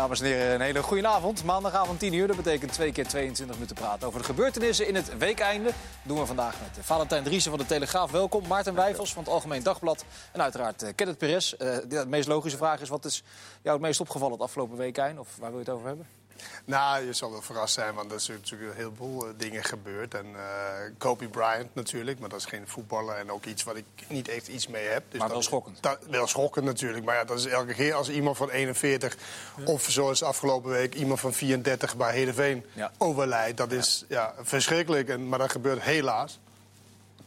Dames en heren, een hele goede avond. Maandagavond 10 uur, dat betekent twee keer 22 minuten praten over de gebeurtenissen in het weekeinde. Dat doen we vandaag met Valentijn Driessen van de Telegraaf. Welkom. Maarten Wijfels van het Algemeen Dagblad. En uiteraard uh, Kenneth Perez. Uh, de meest logische vraag is, wat is jou het meest opgevallen het afgelopen weekeind? Of waar wil je het over hebben? Nou, je zal wel verrast zijn, want er is natuurlijk een heleboel uh, dingen gebeurd. En uh, Kobe Bryant natuurlijk, maar dat is geen voetballer en ook iets wat ik niet echt iets mee heb. Dus maar wel schokkend. Dat, wel schokkend natuurlijk, maar ja, dat is elke keer als iemand van 41... Ja. of zoals afgelopen week iemand van 34 bij Hedeveen ja. overlijdt. Dat is ja. verschrikkelijk, en, maar dat gebeurt helaas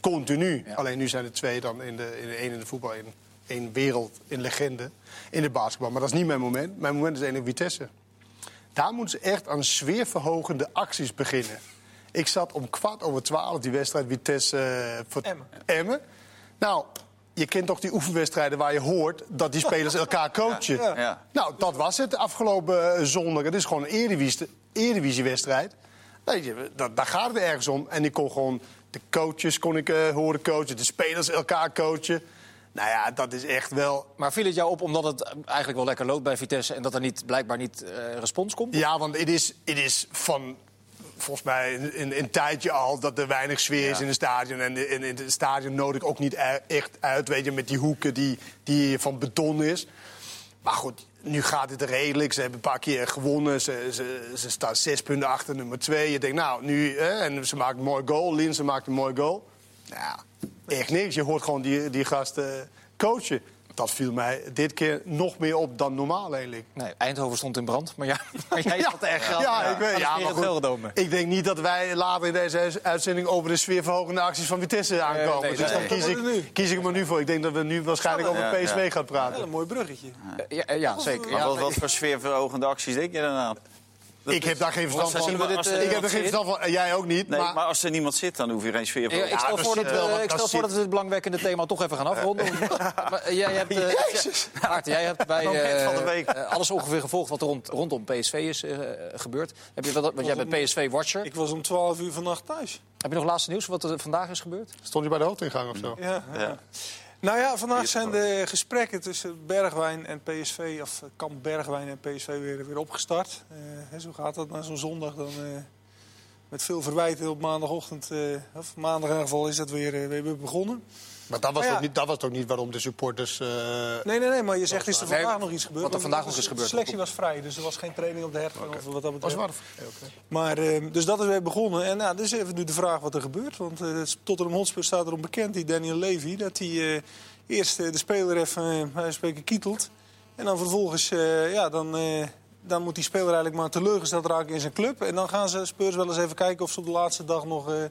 continu. Alleen nu zijn er twee dan in de, in de ene in de voetbal, in één wereld, in legende, in de basketbal. Maar dat is niet mijn moment. Mijn moment is één Vitesse. Daar moeten ze echt aan sfeerverhogende acties beginnen. Ik zat om kwart over twaalf die wedstrijd Vitesse uh, voor Emmen. Emmen. Nou, je kent toch die oefenwedstrijden waar je hoort dat die spelers elkaar coachen. Ja, ja. Nou, dat was het afgelopen zondag. Het is gewoon een eredivisiewedstrijd. Weet je, daar gaat het ergens om. En ik kon gewoon de coaches kon ik, uh, horen coachen, de spelers elkaar coachen. Nou ja, dat is echt wel. Maar viel het jou op omdat het eigenlijk wel lekker loopt bij Vitesse en dat er niet, blijkbaar niet uh, respons komt? Ja, want het is, het is van. Volgens mij een, een tijdje al dat er weinig sfeer is in het stadion. En in, in het stadion nodig ook niet echt uit, weet je, met die hoeken die, die van beton is. Maar goed, nu gaat het redelijk. Ze hebben een paar keer gewonnen. Ze, ze, ze staan zes punten achter nummer twee. Je denkt, nou, nu... Hè, en ze maakt een mooi goal. Linse maakt een mooi goal. Nou ja, echt niks. Je hoort gewoon die, die gasten coachen. Dat viel mij dit keer nog meer op dan normaal eigenlijk. Nee, Eindhoven stond in brand, maar, ja, maar jij ja, had erg ja, ja, ik weet, ja, maar goed, ik denk niet dat wij later in deze uitzending over de sfeerverhogende acties van Vitesse aankomen. Nee, nee, dus dan kies ik, kies ik er maar nu voor. Ik denk dat we nu waarschijnlijk over PSV gaan praten. een mooi bruggetje. Ja, ja zeker. Maar wat, wat voor sfeerverhogende acties denk je dan aan? Ik heb daar geen verstand van. Dit, uh, ik heb er geen verstand van. Jij ook niet. Nee, maar... maar... als er niemand zit, dan hoef je geen sfeer van. Ja, ik stel voor, dat, wel, ik stel voor dat we dit belangwekkende thema toch even gaan afronden. maar, jij hebt, uh, Aart, jij hebt bij uh, alles ongeveer gevolgd wat er rond, rondom PSV is gebeurd. Heb je, wat, want jij bent PSV-watcher. Ik was om 12 uur vannacht thuis. Heb je nog laatste nieuws wat er vandaag is gebeurd? Stond je bij de hoofdingang of zo? ja. ja. Nou ja, vandaag zijn de gesprekken tussen Bergwijn en PSV, of eh, Kamp Bergwijn en PSV weer, weer opgestart. Uh, zo gaat dat na zo'n zondag dan. Uh, met veel verwijten op maandagochtend, uh, of maandag in ieder geval, is dat weer, weer begonnen. Maar dat was, ja. ook niet, dat was ook niet waarom de supporters. Uh, nee, nee, nee, maar je zegt is er vandaag nog iets gebeurd. Wat er vandaag nog is gebeurd. De selectie was vrij, dus er was geen training op de hertgang. Okay. Of wat dat betreft. Was okay. Maar, uh, dus dat is weer begonnen. En nou, dus even nu de vraag wat er gebeurt. Want uh, Tottenham Hotspur staat erom bekend, die Daniel Levy, dat hij eerst de speler even uh, spreken kietelt. En dan vervolgens, ja, dan dan moet die speler eigenlijk maar teleurgesteld raken in zijn club. En dan gaan ze Spurs wel eens even kijken of ze op de laatste dag nog, uh,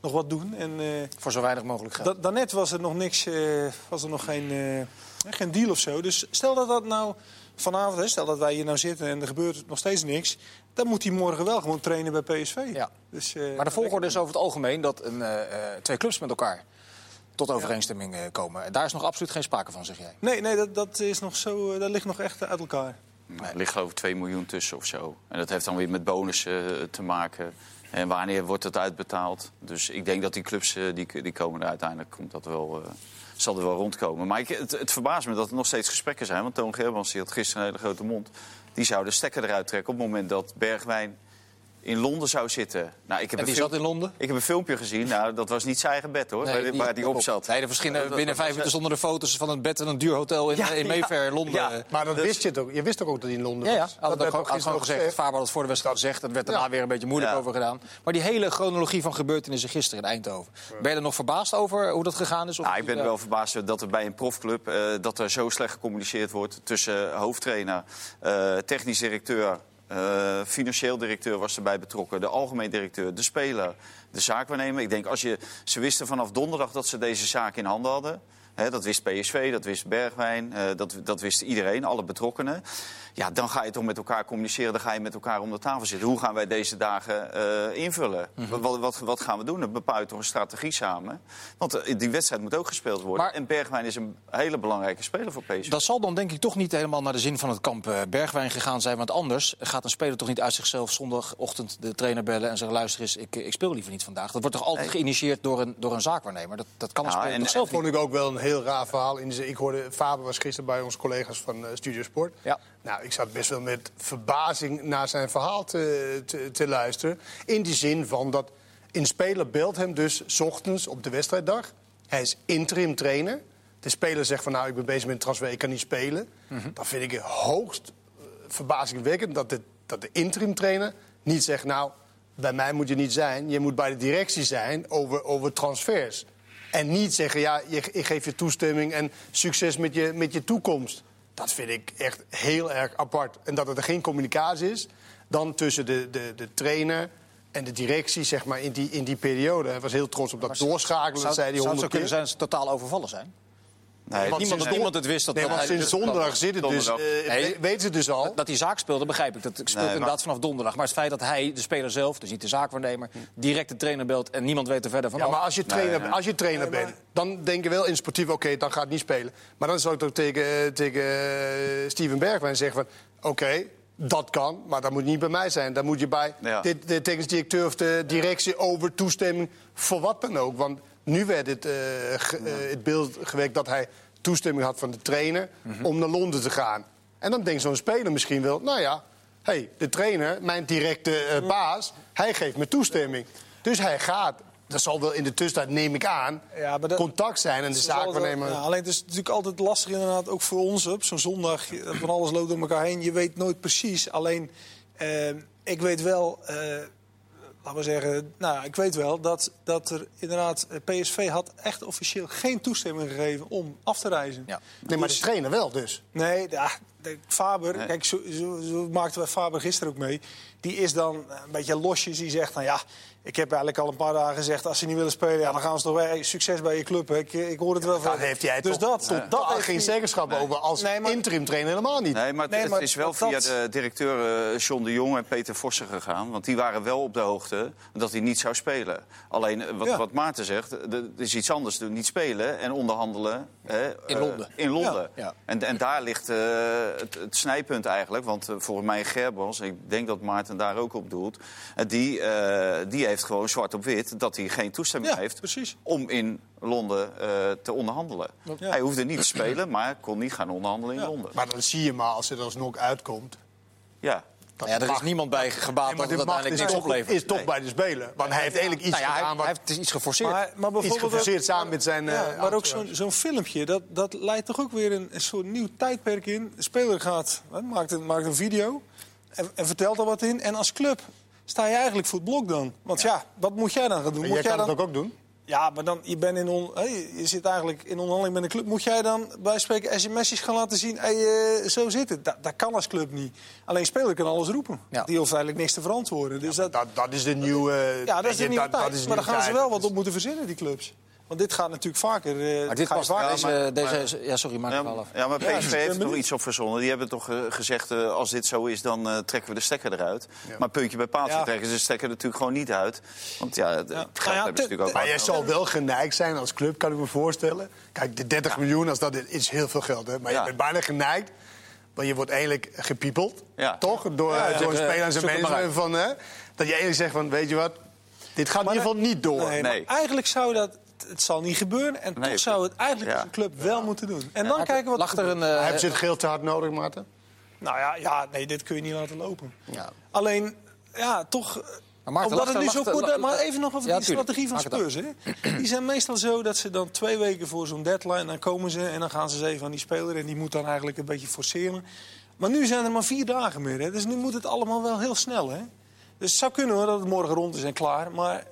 nog wat doen. En, uh, Voor zo weinig mogelijk geld. Da daarnet was er nog niks, uh, was er nog geen, geen deal of zo. Dus stel dat dat nou vanavond, hè, stel dat wij hier nou zitten en er gebeurt nog steeds niks. Dan moet hij morgen wel gewoon trainen bij PSV. Ja. Dus, maar de volgorde is over het algemeen dat een, twee clubs met elkaar tot overeenstemming komen. Daar is nog absoluut geen sprake van, zeg jij? Nee, nee dat, dat, is nog zo, dat ligt nog echt uit elkaar. Er ligt geloof ik 2 miljoen tussen of zo. En dat heeft dan weer met bonussen te maken. En wanneer wordt het uitbetaald? Dus ik denk dat die clubs, eh, die, die komen er uiteindelijk, komt dat wel, uh, zal er wel rondkomen. Maar ik, het, het verbaast me dat er nog steeds gesprekken zijn. Want Toon Gerbrands had gisteren een hele grote mond. Die zou de stekker eruit trekken op het moment dat Bergwijn in Londen zou zitten. Nou, ik heb en die zat in Londen? Ik heb een filmpje gezien. Nou, dat was niet zijn eigen bed, hoor, nee, waar hij op zat. Nee, er verschillen binnen vijf minuten zonder de foto's van een bed in een duur hotel in, ja, in Mayfair, Londen. Ja, maar dat dus... wist je toch? Je wist toch ook dat hij in Londen was? Ja, dat, dat had ook gewoon gezegd. Faber had het voor de wedstrijd gezegd. Dat werd daarna weer een beetje moeilijk over gedaan. Maar die hele chronologie van gebeurtenissen gisteren in Eindhoven. Ben je er nog verbaasd over hoe dat gegaan is? Of nou, ik ben er wel verbaasd dat er bij een profclub... Uh, dat er zo slecht gecommuniceerd wordt tussen hoofdtrainer, uh, technisch directeur... Uh, financieel directeur was erbij betrokken, de algemeen directeur, de speler, de zaakwaarnemer. Ik denk, als je, ze wisten vanaf donderdag dat ze deze zaak in handen hadden. Dat wist PSV, dat wist Bergwijn, uh, dat, dat wist iedereen, alle betrokkenen. Ja, dan ga je toch met elkaar communiceren, dan ga je met elkaar om de tafel zitten. Hoe gaan wij deze dagen uh, invullen? Mm -hmm. wat, wat, wat, gaan we doen? Dan bepaal je toch een strategie samen. Want uh, die wedstrijd moet ook gespeeld worden. Maar, en Bergwijn is een hele belangrijke speler voor PSV. Dat zal dan denk ik toch niet helemaal naar de zin van het kamp uh, Bergwijn gegaan zijn. Want anders gaat een speler toch niet uit zichzelf zondagochtend de trainer bellen en zeggen: luister eens, ik, ik speel liever niet vandaag. Dat wordt toch altijd nee. geïnitieerd door een, door een zaakwaarnemer? Dat, dat kan een ja, speler en, zelf. vond ik ook wel een heel raar verhaal. In de ik hoorde, Faber was gisteren bij onze collega's van eh, Studio Sport. Ja. Nou, ik zat best wel met verbazing naar zijn verhaal te, te, te luisteren. In die zin van dat een speler belt hem dus 's ochtends op de wedstrijddag. Hij is interim trainer. De speler zegt van nou, ik ben bezig met een transfer, ik kan niet spelen. Dan vind ik het hoogst eh, verbazingwekkend dat de, dat de interim trainer niet zegt... nou, bij mij moet je niet zijn. Je moet bij de directie zijn over, over transfers. En niet zeggen, ja, je, ik geef je toestemming en succes met je, met je toekomst. Dat vind ik echt heel erg apart. En dat er geen communicatie is dan tussen de, de, de trainer en de directie zeg maar, in, die, in die periode. Hij was heel trots op dat doorschakelen, zei zou het zo kunnen zijn dat ze totaal overvallen zijn? Nee, Want niemand, sinds niemand het wist dat Nee, dat want hij- sinds dat- donderdag zit het dus. Eh, Nee. weten ze dus al. Dat die zaak speelde, begrijp ik. Dat speelt Nee, maar- inderdaad vanaf donderdag. Maar het feit dat hij, de speler zelf, dus niet de zaakwaarnemer... direct de trainer belt en niemand weet er verder van Ja, af. maar als je trainer, nee. Als je trainer bent, dan denk je wel in sportief... oké, dan gaat het niet spelen. Maar dan zou ik toch tegen, eh, tegen eh, Steven Bergwijn zeggen van... oké, dat kan, maar dat moet niet bij mij zijn. Dan moet je bij Ja. de, de technisch directeur of de directie over toestemming... voor wat dan ook. Want nu werd het, eh, ge- eh, het beeld gewekt dat hij toestemming had van de trainer... om naar Londen te gaan. En dan denkt zo'n speler misschien wel... nou ja, hey, de trainer, mijn directe eh, baas, hij geeft me toestemming. Dus hij gaat. Dat zal wel in de tussentijd, neem ik aan, Ja, maar dat- contact zijn en de zaakwaarnemer... Ja, alleen het is natuurlijk altijd lastig inderdaad, ook voor ons op zo'n zondag. Van alles loopt door elkaar heen. Je weet nooit precies. Alleen, ik weet wel, laten we zeggen, nou, ja, ik weet wel dat, dat er inderdaad eh, PSV had echt officieel geen toestemming gegeven om af te reizen. Ja. Nee, maar de trainer wel dus. Nee, ja, Faber, kijk, zo, zo, zo maakten wij Faber gisteren ook mee. Die is dan een beetje losjes. Die zegt, nou ja, ik heb eigenlijk al een paar dagen gezegd... als ze niet willen spelen, ja, dan gaan ze toch weer... Succes bij je club, hè. ik, ik hoor het wel van. Daar heeft hij dus toch dat, totaal dat heeft geen zeggenschap over als Nee, maar- interim trainer helemaal niet. Nee, maar het, Nee, het maar is wel dat- via de directeur eh, John de Jong en Peter Vossen gegaan. Want die waren wel op de hoogte dat hij niet zou spelen. Alleen, eh, wat, Ja. wat Maarten zegt, er er is iets anders. doen. Niet spelen en onderhandelen. Hè, In eh, Londen. in Londen. Ja, ja. En, en daar ligt eh, het, het snijpunt eigenlijk. Want eh, volgens mij Gerbos, ik denk dat Maarten daar ook op doelt... eh, die, eh, die heeft gewoon zwart op wit dat hij geen toestemming Ja, heeft... precies. om in Londen eh, te onderhandelen. Ja. Hij hoefde niet te spelen, maar kon niet gaan onderhandelen in Ja. Londen. Maar dan zie je maar als het alsnog uitkomt. Ja. Dat ja, er is niemand bij gebaat Nee, maar dat het uiteindelijk is niks toch, oplevert. is toch bij de speler. Want hij heeft eigenlijk iets Nou ja, gedaan hij heeft iets geforceerd. Maar, maar iets bijvoorbeeld geforceerd samen met zijn... Ja, eh, maar ook zo'n zo'n filmpje, dat, dat leidt toch ook weer een, een soort nieuw tijdperk in. De speler gaat, hè, maakt, een, maakt een video en, en vertelt er wat in. En als club sta je eigenlijk voor het blok dan. Want ja, wat moet jij dan gaan doen? Moet jij kan dan... het ook ook doen. Ja, maar dan, je, bent in on, je zit eigenlijk in onderhandeling met een club. Moet jij dan bij spreken sms'jes gaan laten zien... Hey, eh, zo zit het. Dat, dat kan als club niet. Alleen speler kan alles roepen. Ja. Die hoeft eigenlijk niks te verantwoorden. Dus dat, Dat, dat is de nieuwe... ja, dat is de nieuwe tijd. maar daar gaan ze wel wat op moeten verzinnen, die clubs. Want dit gaat natuurlijk vaker... eh, maar dit past vaker- deze, deze, ja, sorry, maak het Ja, wel af. ja, maar PSV ben heeft er nog iets op verzonnen. Die hebben toch eh, gezegd, eh, als dit zo is, dan eh, trekken we de stekker eruit. Maar puntje bij paaltje Ja. trekken ze de stekker natuurlijk gewoon niet uit. Want ja, het Ja. geld Nou ja, hebben ze te- natuurlijk ook. Maar jij zal wel geneigd zijn als club, kan ik me voorstellen. Kijk, de 30 miljoen, als dat is heel veel geld. Hè? Maar Ja. je bent bijna geneigd. Want je wordt eigenlijk gepiepeld, Ja. toch? Door, Ja, ja. door een Zoek, speler en management. Van, hè? Dat je eigenlijk zegt van, weet je wat, dit gaat in ieder geval niet door. Nee, Nee. maar eigenlijk zou dat... Het zal niet gebeuren. En Nee, toch zou het eigenlijk ja. als een club wel moeten doen. En dan kijken wat... Lag er een... eh, Hebben ze het geld te hard nodig, Maarten? Nou ja, ja, nee, dit kun je niet laten lopen. Ja. Alleen, ja, toch... Maar Maarten, omdat het nu zo kort... Maar even nog over Ja, die tuurlijk. strategie van. Spurs. Hè? Die zijn meestal zo dat ze dan twee weken voor zo'n deadline... dan komen ze en dan gaan ze eens even aan die speler... en die moet dan eigenlijk een beetje forceren. Maar nu zijn er maar vier dagen meer. Hè? Dus nu moet het allemaal wel heel snel. Hè? Dus het zou kunnen hoor, dat het morgen rond is en klaar. Maar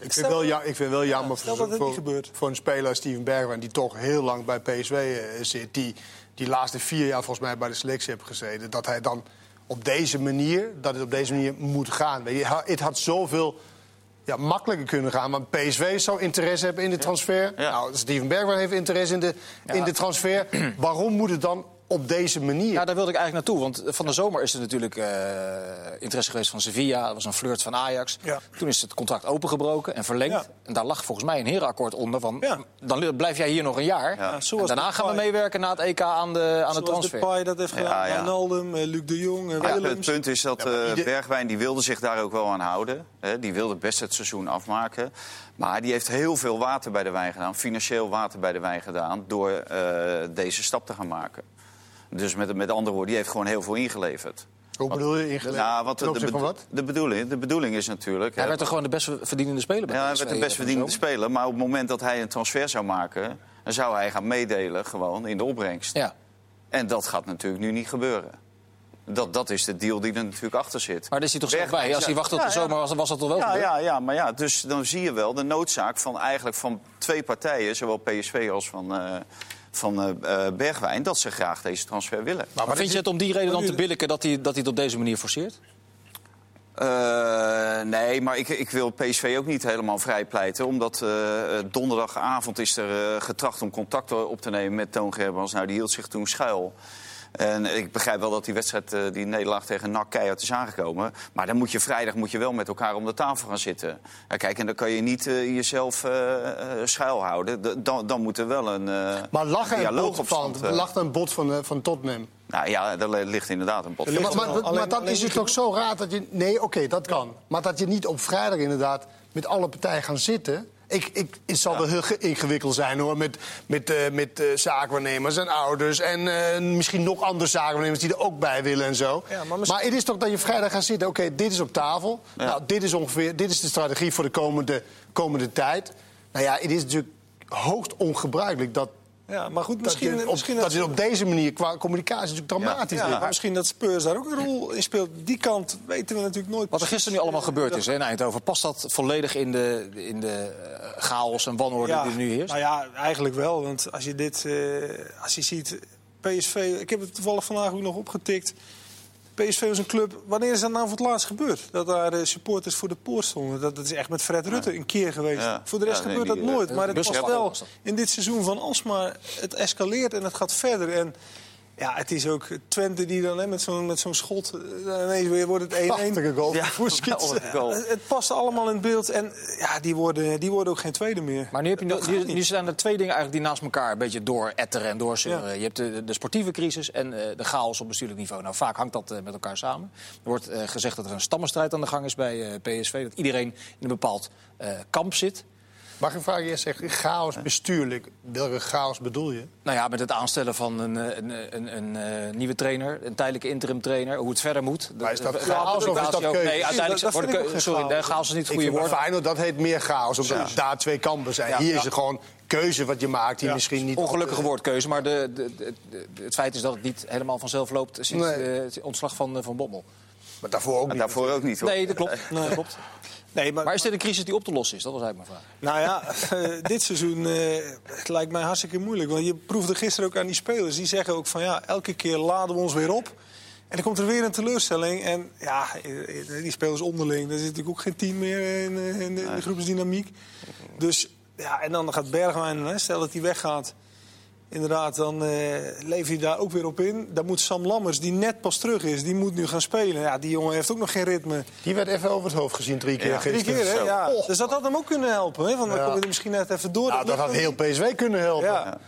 Ik vind, wel, ja, ik vind wel jammer voor, voor, een speler als Steven Bergwijn... die toch heel lang bij PSV eh, zit. Die die laatste vier jaar volgens mij bij de selectie heeft gezeten. Dat hij dan op deze manier, dat het op deze manier moet gaan. Weet je, het had zoveel ja, makkelijker kunnen gaan. Maar PSV zou interesse hebben in de transfer. Ja. Nou, Steven Bergwijn heeft interesse in de, in de transfer. Waarom moet het dan op deze manier. Ja, daar wilde ik eigenlijk naartoe. Want van de zomer is er natuurlijk uh, interesse geweest van Sevilla. Dat was een flirt van Ajax. Ja. Toen is het contract opengebroken en verlengd. Ja. En daar lag volgens mij een herenakkoord onder. Van, Ja. Dan blijf jij hier nog een jaar. Ja, zoals en daarna gaan we meewerken na het EK aan de, aan de Zoals transfer. Depay dat heeft gedaan. Ja, ja. Wijnaldum, eh, Luc de Jong, eh, Ja, het punt is dat eh, ieder- Bergwijn die wilde zich daar ook wel aan houden. Hè, die wilde best het seizoen afmaken. Maar die heeft heel veel water bij de wijn gedaan. Financieel water bij de wijn gedaan. Door eh, deze stap te gaan maken. Dus met, met andere woorden, die heeft gewoon heel veel ingeleverd. Hoe bedoel je ingeleverd? Nou, wat de, van wat? de bedoeling, de bedoeling is natuurlijk... Hij hè, werd er gewoon de best verdienende speler bij ja, hij PSV, werd de best verdienende speler. Maar op het moment dat hij een transfer zou maken... dan zou hij gaan meedelen gewoon in de opbrengst. Ja. En dat gaat natuurlijk nu niet gebeuren. Dat, dat is de deal die er natuurlijk achter zit. Maar daar is hij toch zelf bij? Als hij wacht tot de Ja, zomer was, was dat toch wel Ja, gebeurd? ja, ja, maar ja, dus dan zie je wel de noodzaak van eigenlijk van twee partijen, zowel PSV als van, eh, van eh, eh, Bergwijn, dat ze graag deze transfer willen. Maar, vind je het om die reden dan te billijken dat hij, dat hij het op deze manier forceert? Eh, nee, maar ik, ik wil PSV ook niet helemaal vrij pleiten. Omdat eh, donderdagavond is er eh, getracht om contact op te nemen met Toon Gerbrands. Nou, die hield zich toen schuil. En ik begrijp wel dat die wedstrijd, eh, die nederlaag tegen NAC keihard is aangekomen. Maar dan moet je vrijdag moet je wel met elkaar om de tafel gaan zitten. Ja, kijk, en dan kan je niet eh, jezelf eh, schuilhouden. D- dan, dan moet er wel een uh, Maar lag er een dialoog bot op van, lag er een bot van, eh, van Tottenham? Nou ja, er ligt inderdaad een pot. Er Ja, maar, maar, Alleen- maar dan alleen is het toch zo raar dat je... Nee, oké, dat kan. Maar dat je niet op vrijdag inderdaad met alle partijen gaan zitten... Ik, ik, het zal wel heel ge- ingewikkeld zijn hoor, met, met, eh, met eh, zaakwaarnemers en ouders... en eh, misschien nog andere zaakwaarnemers die er ook bij willen en zo. Ja, maar het is toch dat je vrijdag gaat zitten... oké, dit is op tafel, nou, dit is ongeveer dit is de strategie voor de komende, komende tijd. Nou ja, het is natuurlijk hoogst ongebruikelijk dat... Ja, maar goed, Dat, misschien, je op, misschien dat je op deze manier qua communicatie natuurlijk dramatisch Ja, is. maar misschien dat Spurs daar ook een rol in speelt. Die kant weten we natuurlijk nooit. Wat er gisteren nu allemaal gebeurd is hè, in Eindhoven, past dat volledig in de, in de eh, chaos en wanorde die er nu heerst? Nou ja, eigenlijk wel. Want als je dit, eh, als je ziet, PSV, ik heb het toevallig vandaag ook nog opgetikt. PSV was een club. Wanneer is dat nou voor het laatst gebeurd? Dat daar eh, supporters voor de poort stonden. Dat, dat is echt met Fred Rutte een keer geweest. Voor de rest nee, gebeurt die, dat eh, nooit. Maar het was wel in dit seizoen van alsmaar. Het escaleert en het gaat verder. En ja, het is ook Twente die dan hè, met zo'n met zo'n schot. eh, ineens weer wordt het 1-1. Prachtige goal. Ja, goal. Het, het past allemaal in het beeld. En ja, die worden, die worden ook geen tweede meer. Maar nu, heb je, Dat nu, staan er twee dingen eigenlijk die naast elkaar een beetje door etteren en doorzeuren. Je hebt de, de sportieve crisis en eh, de chaos op bestuurlijk niveau. Nou, vaak hangt dat eh, met elkaar samen. Er wordt eh, gezegd dat er een stammenstrijd aan de gang is bij eh, PSV. Dat iedereen in een bepaald eh, kamp zit. Mag ik vragen, je zegt chaos bestuurlijk. Welke chaos bedoel je? Nou ja, met het aanstellen van een, eh, een, een, een, eh, nieuwe trainer, een tijdelijke interim trainer, hoe het verder moet. Maar is dat De- chaos of is dat keuze? Nee, uiteindelijk Dat- dat geen Sorry, chaos. de chaos is niet het goede woord. Feyenoord, dat heet meer chaos. Omdat daar twee kampen zijn. Ja. Hier is er gewoon keuze wat je maakt die Ja. misschien niet... Ongelukkige woordkeuze, maar de, de, de- de- het feit is dat het niet helemaal vanzelf loopt sinds Nee. eh, het ontslag van, eh, van Bommel. Maar daarvoor ook En niet. daarvoor ook niet, hoor. Nee, dat klopt. Dat klopt. Nee, maar, Maar is dit een crisis die op te lossen is? Dat was eigenlijk mijn vraag. Nou ja, eh, dit seizoen eh, het lijkt mij hartstikke moeilijk. Want je proefde gisteren ook aan die spelers. Die zeggen ook van ja, elke keer laden we ons weer op. En dan komt er weer een teleurstelling. En ja, eh, die spelers onderling. Er zit natuurlijk ook geen team meer in, in de, in de groepsdynamiek. Dus ja, en dan gaat Bergwijn, hè, stel dat hij weggaat. Inderdaad, dan eh leef je daar ook weer op in. Dan moet Sam Lammers, die net pas terug is, die moet nu gaan spelen. Ja, die jongen heeft ook nog geen ritme. Die werd even over het hoofd gezien drie keer Ja. Drie gisteren. keer, hè? Ja. Oh. Dus dat had hem ook kunnen helpen. Hè? Want dan kom je er misschien net even door. Nou, dat had heel PSV kunnen helpen. Ja.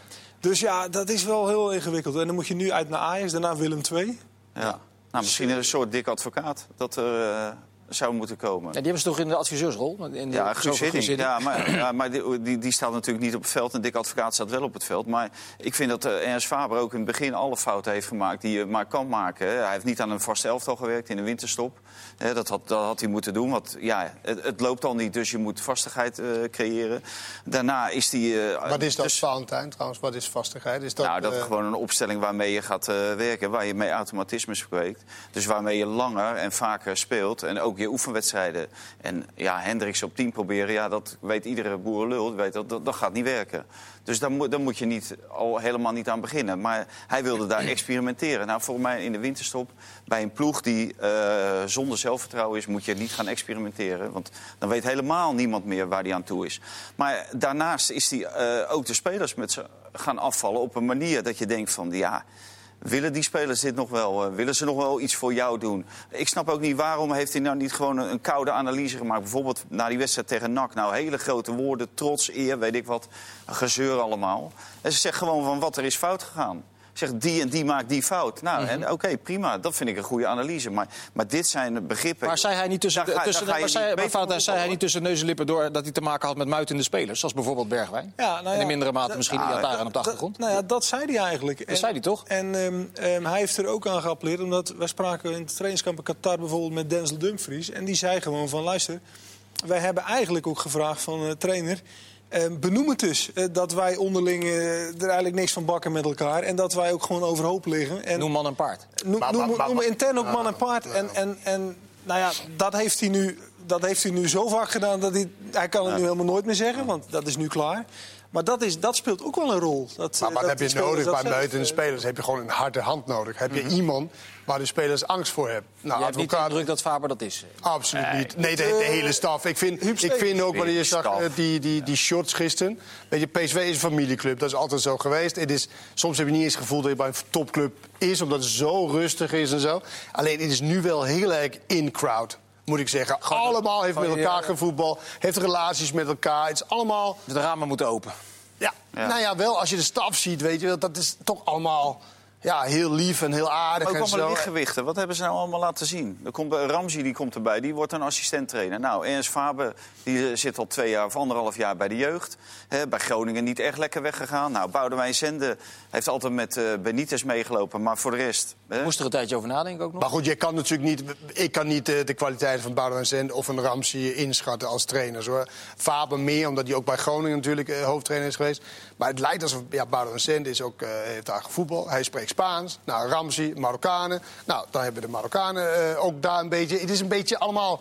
Dus ja, dat is wel heel ingewikkeld. En dan moet je nu uit naar Ajax, daarna Willem II. Ja. Nou, misschien een soort dik advocaat dat er eh, zou moeten komen. Ja, die hebben ze toch in de adviseursrol? In de, Ja, Guus. Ja, maar, ja, maar die, die, die staat natuurlijk niet op het veld. En Dick Advocaat staat wel op het veld. Maar ik vind dat eh, Ernst Faber ook in het begin alle fouten heeft gemaakt... die je maar kan maken. Hij heeft niet aan een vast elftal gewerkt in de winterstop. Hè, Dat had, dat had hij moeten doen. Want ja, het, het loopt al niet, dus je moet vastigheid eh, creëren. Daarna is hij... eh, Wat is dat, dus- Valentijn, trouwens? Wat is vastigheid? Is dat, nou, dat is gewoon een opstelling waarmee je gaat eh, werken, waar je mee automatismes kweekt. Dus waarmee je langer en vaker speelt en ook je oefenwedstrijden. En ja, Hendricks op 10 proberen, ja, dat weet iedere boerenlul, weet dat, dat, dat gaat niet werken. Dus daar moet, daar moet je niet, al helemaal niet aan beginnen. Maar hij wilde daar experimenteren. Nou, volgens mij in de winterstop, bij een ploeg die eh, zonder zelfvertrouwen is, moet je niet gaan experimenteren. Want dan weet helemaal niemand meer waar hij aan toe is. Maar daarnaast is hij eh, ook de spelers met ze gaan afvallen op een manier dat je denkt van, ja... Willen die spelers dit nog wel? Uh, willen ze nog wel iets voor jou doen? Ik snap ook niet waarom heeft hij nou niet gewoon een, een koude analyse gemaakt. Bijvoorbeeld na die wedstrijd tegen NAC. Nou, hele grote woorden, trots, eer, weet ik wat. Gezeur allemaal. En ze zegt gewoon van wat er is fout gegaan zegt die en die maakt die fout. Nou, mm oké, prima. Dat vind ik een goede analyse. Maar, maar dit zijn begrippen... Maar zei hij niet tussen, ga, tussen, maar zei, maar fout, zei hij niet tussen neus en lippen door dat hij te maken had met muitende spelers? Zoals bijvoorbeeld Bergwijn? Ja, nou ja, en in mindere mate misschien die daar op de achtergrond? Nou ja, dat zei hij eigenlijk. Dat en, zei hij toch? En um, um, hij heeft er ook aan geappelleerd. Omdat wij spraken in het trainingskamp in Qatar bijvoorbeeld met Denzel Dumfries. En die zei gewoon van, luister... Wij hebben eigenlijk ook gevraagd van de trainer... Benoem het dus. Uh, dat wij onderling uh, er eigenlijk niks van bakken met elkaar. En dat wij ook gewoon overhoop liggen. En noem man en paard. Noem, maar, noem, maar, noem intern ook man en paard. En, en, en nou ja, dat heeft hij nu, dat heeft hij nu zo vaak gedaan dat hij, hij kan het nu helemaal nooit meer zeggen. Want dat is nu klaar. Maar dat, is, dat speelt ook wel een rol. Dat, maar wat heb je nodig bij buiten spelers? Heb je gewoon een harde hand nodig. Heb je mhm. iemand waar de spelers angst voor hebben? Nou, je advocaat... hebt niet druk dat Faber dat is? Absoluut niet. Nee, de, de, hele staf. Ik vind, ik vind ook, wanneer je zag uh, die, die, die shorts gisteren... Weet je, PSV is een familieclub. Dat is altijd zo geweest. Het is, soms heb je niet eens het gevoel dat je bij een topclub is... omdat het zo rustig is en zo. Alleen, het is nu wel heel erg in-crowd moet ik zeggen. allemaal heeft met elkaar gevoetbal, heeft relaties met elkaar. Het is allemaal... De ramen moeten open. Ja. ja. nou ja, wel als je de staf ziet, weet je, dat is toch allemaal ja, heel lief en heel aardig. Maar ook allemaal lichtgewichten. Wat hebben ze nou allemaal laten zien? Er komt, Ramzi die komt erbij, die wordt een assistent trainer. Nou, Ernst Faber die eh, zit al twee jaar of anderhalf jaar bij de jeugd. bij Groningen niet echt lekker weggegaan. Nou, Boudewijn Zende heeft altijd met uh, Benitez meegelopen, maar voor de rest... Moest er een tijdje over nadenken ook nog? Maar goed, je kan natuurlijk niet, ik kan niet uh, de kwaliteiten van Boudewijn Zende of een Ramzi inschatten als trainer. Hoor. Faber meer, omdat hij ook bij Groningen natuurlijk uh, hoofdtrainer is geweest. Maar het lijkt alsof ja, Boudewijn Zende is ook, heeft daar voetbal. Hij spreekt Spaans. Nou, Ramzi, Marokkanen. Nou, dan hebben de Marokkanen ook daar een beetje... Het is een beetje allemaal...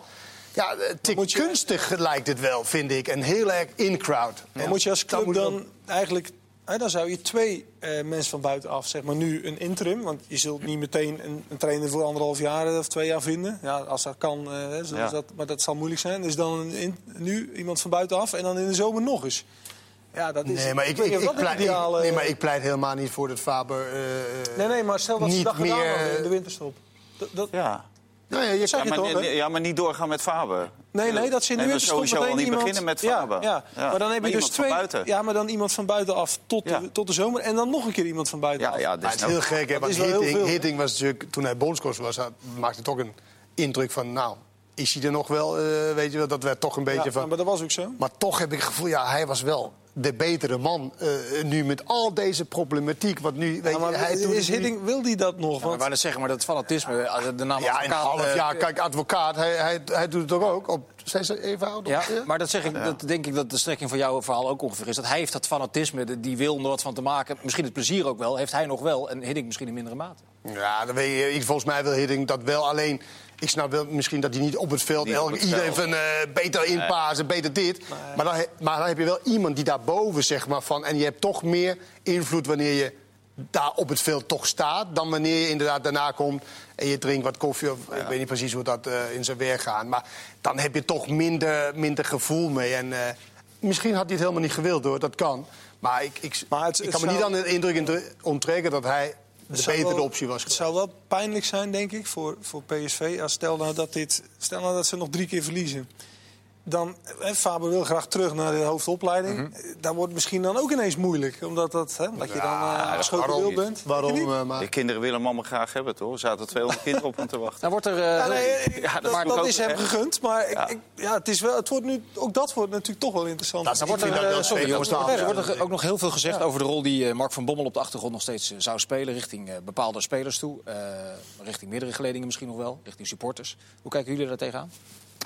Ja, te kunstig lijkt het wel, vind ik. En heel erg in-crowd. Ja. Moet je als club dan eigenlijk... Hè, dan zou je twee uh, mensen van buitenaf, zeg maar nu een interim... want je zult niet meteen een, een trainer voor anderhalf jaar of twee jaar vinden. Ja, als dat kan, uh, ja. dat, maar dat zal moeilijk zijn. Dus dan nu iemand van buitenaf en dan in de zomer nog eens. Ja, dat is. Nee, maar ik, ik, ik, pleit, nee, maar ik pleit helemaal niet voor dat Faber. Uh, nee, nee, maar stel dat ze dat meer... gedaan in de winterstop. Dat, dat... Ja. Nou ja, je ja, maar, toch, ja, maar niet doorgaan met Faber. Nee, nee, dat ze in de sowieso al niet iemand... beginnen met Faber. Ja, ja. maar dan heb je dus twee. Ja, maar dan iemand van buitenaf tot, de, tot de zomer en dan nog een keer iemand van buitenaf. Ja, ja, dat is nou, heel gek. Hè, want Hitting, Hitting was natuurlijk toen hij bondscoach was, maakte toch een indruk van nou is hij er nog wel, uh, weet je wel, dat werd toch een beetje ja, van... maar dat was ook zo. Maar toch heb ik het gevoel, ja, hij was wel de betere man uh, nu met al deze problematiek. Wat nu, weet ja, je, hij is Hidding, wil hij dat nog? Ja, want... maar zeggen, maar dat fanatisme, eh, de naam ja, advocaat... Ja, een half jaar, kijk, advocaat, hij, hij, hij doet het toch ook? Op, zijn ze even oud? Ja, maar dat, zeg ik, dat denk ik dat de strekking van jouw verhaal ook ongeveer is. Dat hij heeft dat fanatisme, die wil er wat van te maken. Misschien het plezier ook wel, heeft hij nog wel. En Hidding misschien in mindere mate. Ja, dan weet je, volgens mij wil Hidding dat wel. Alleen ik snap wel misschien dat hij niet op het veld iedereen van uh, beter inpassen, beter dit. Maar, dan, maar dan heb je wel iemand die daarboven, zeg maar, van. En je hebt toch meer invloed wanneer je daar op het veld toch staat. dan wanneer je inderdaad daarna komt en je drinkt wat koffie. Of, Ik weet niet precies hoe dat uh, in zijn werk gaat. Maar dan heb je toch minder, minder gevoel mee. En uh, misschien had hij het helemaal niet gewild hoor, dat kan. Maar ik, ik, maar het, ik kan me niet aan de indruk onttrekken dat hij de betere optie was. Het zou wel pijnlijk zijn, denk ik, voor, voor PSV. Als stel nou dat, dit, stel nou dat ze nog drie keer verliezen dan, hè, Faber wil graag terug naar de hoofdopleiding. Mm Daar wordt misschien dan ook ineens moeilijk. Omdat, dat, hè, omdat je dan uh, schoten bent. Waarom? Uh, maar... De kinderen willen mama graag hebben, toch? Er zaten 200 kinderen op om te wachten. Dan wordt er, uh, ja, nee, ja, dat, dat is hem gegund. Maar ja. Ik, ja, het is wel, het wordt nu, ook dat wordt natuurlijk toch wel interessant. Dat, wordt er, sorry, jongens, er wordt er ook nog heel veel gezegd over de rol die Mark van Bommel op de achtergrond nog steeds zou spelen. Richting bepaalde spelers toe. richting meerdere geledingen misschien nog wel. Richting supporters. Hoe kijken jullie daar tegenaan?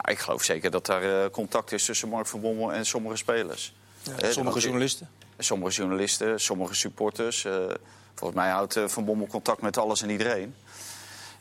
Ik geloof zeker dat daar uh, contact is tussen Mark van Bommel en sommige spelers. Ja, sommige journalisten? Sommige journalisten, sommige supporters. Uh, volgens mij houdt uh, Van Bommel contact met alles en iedereen.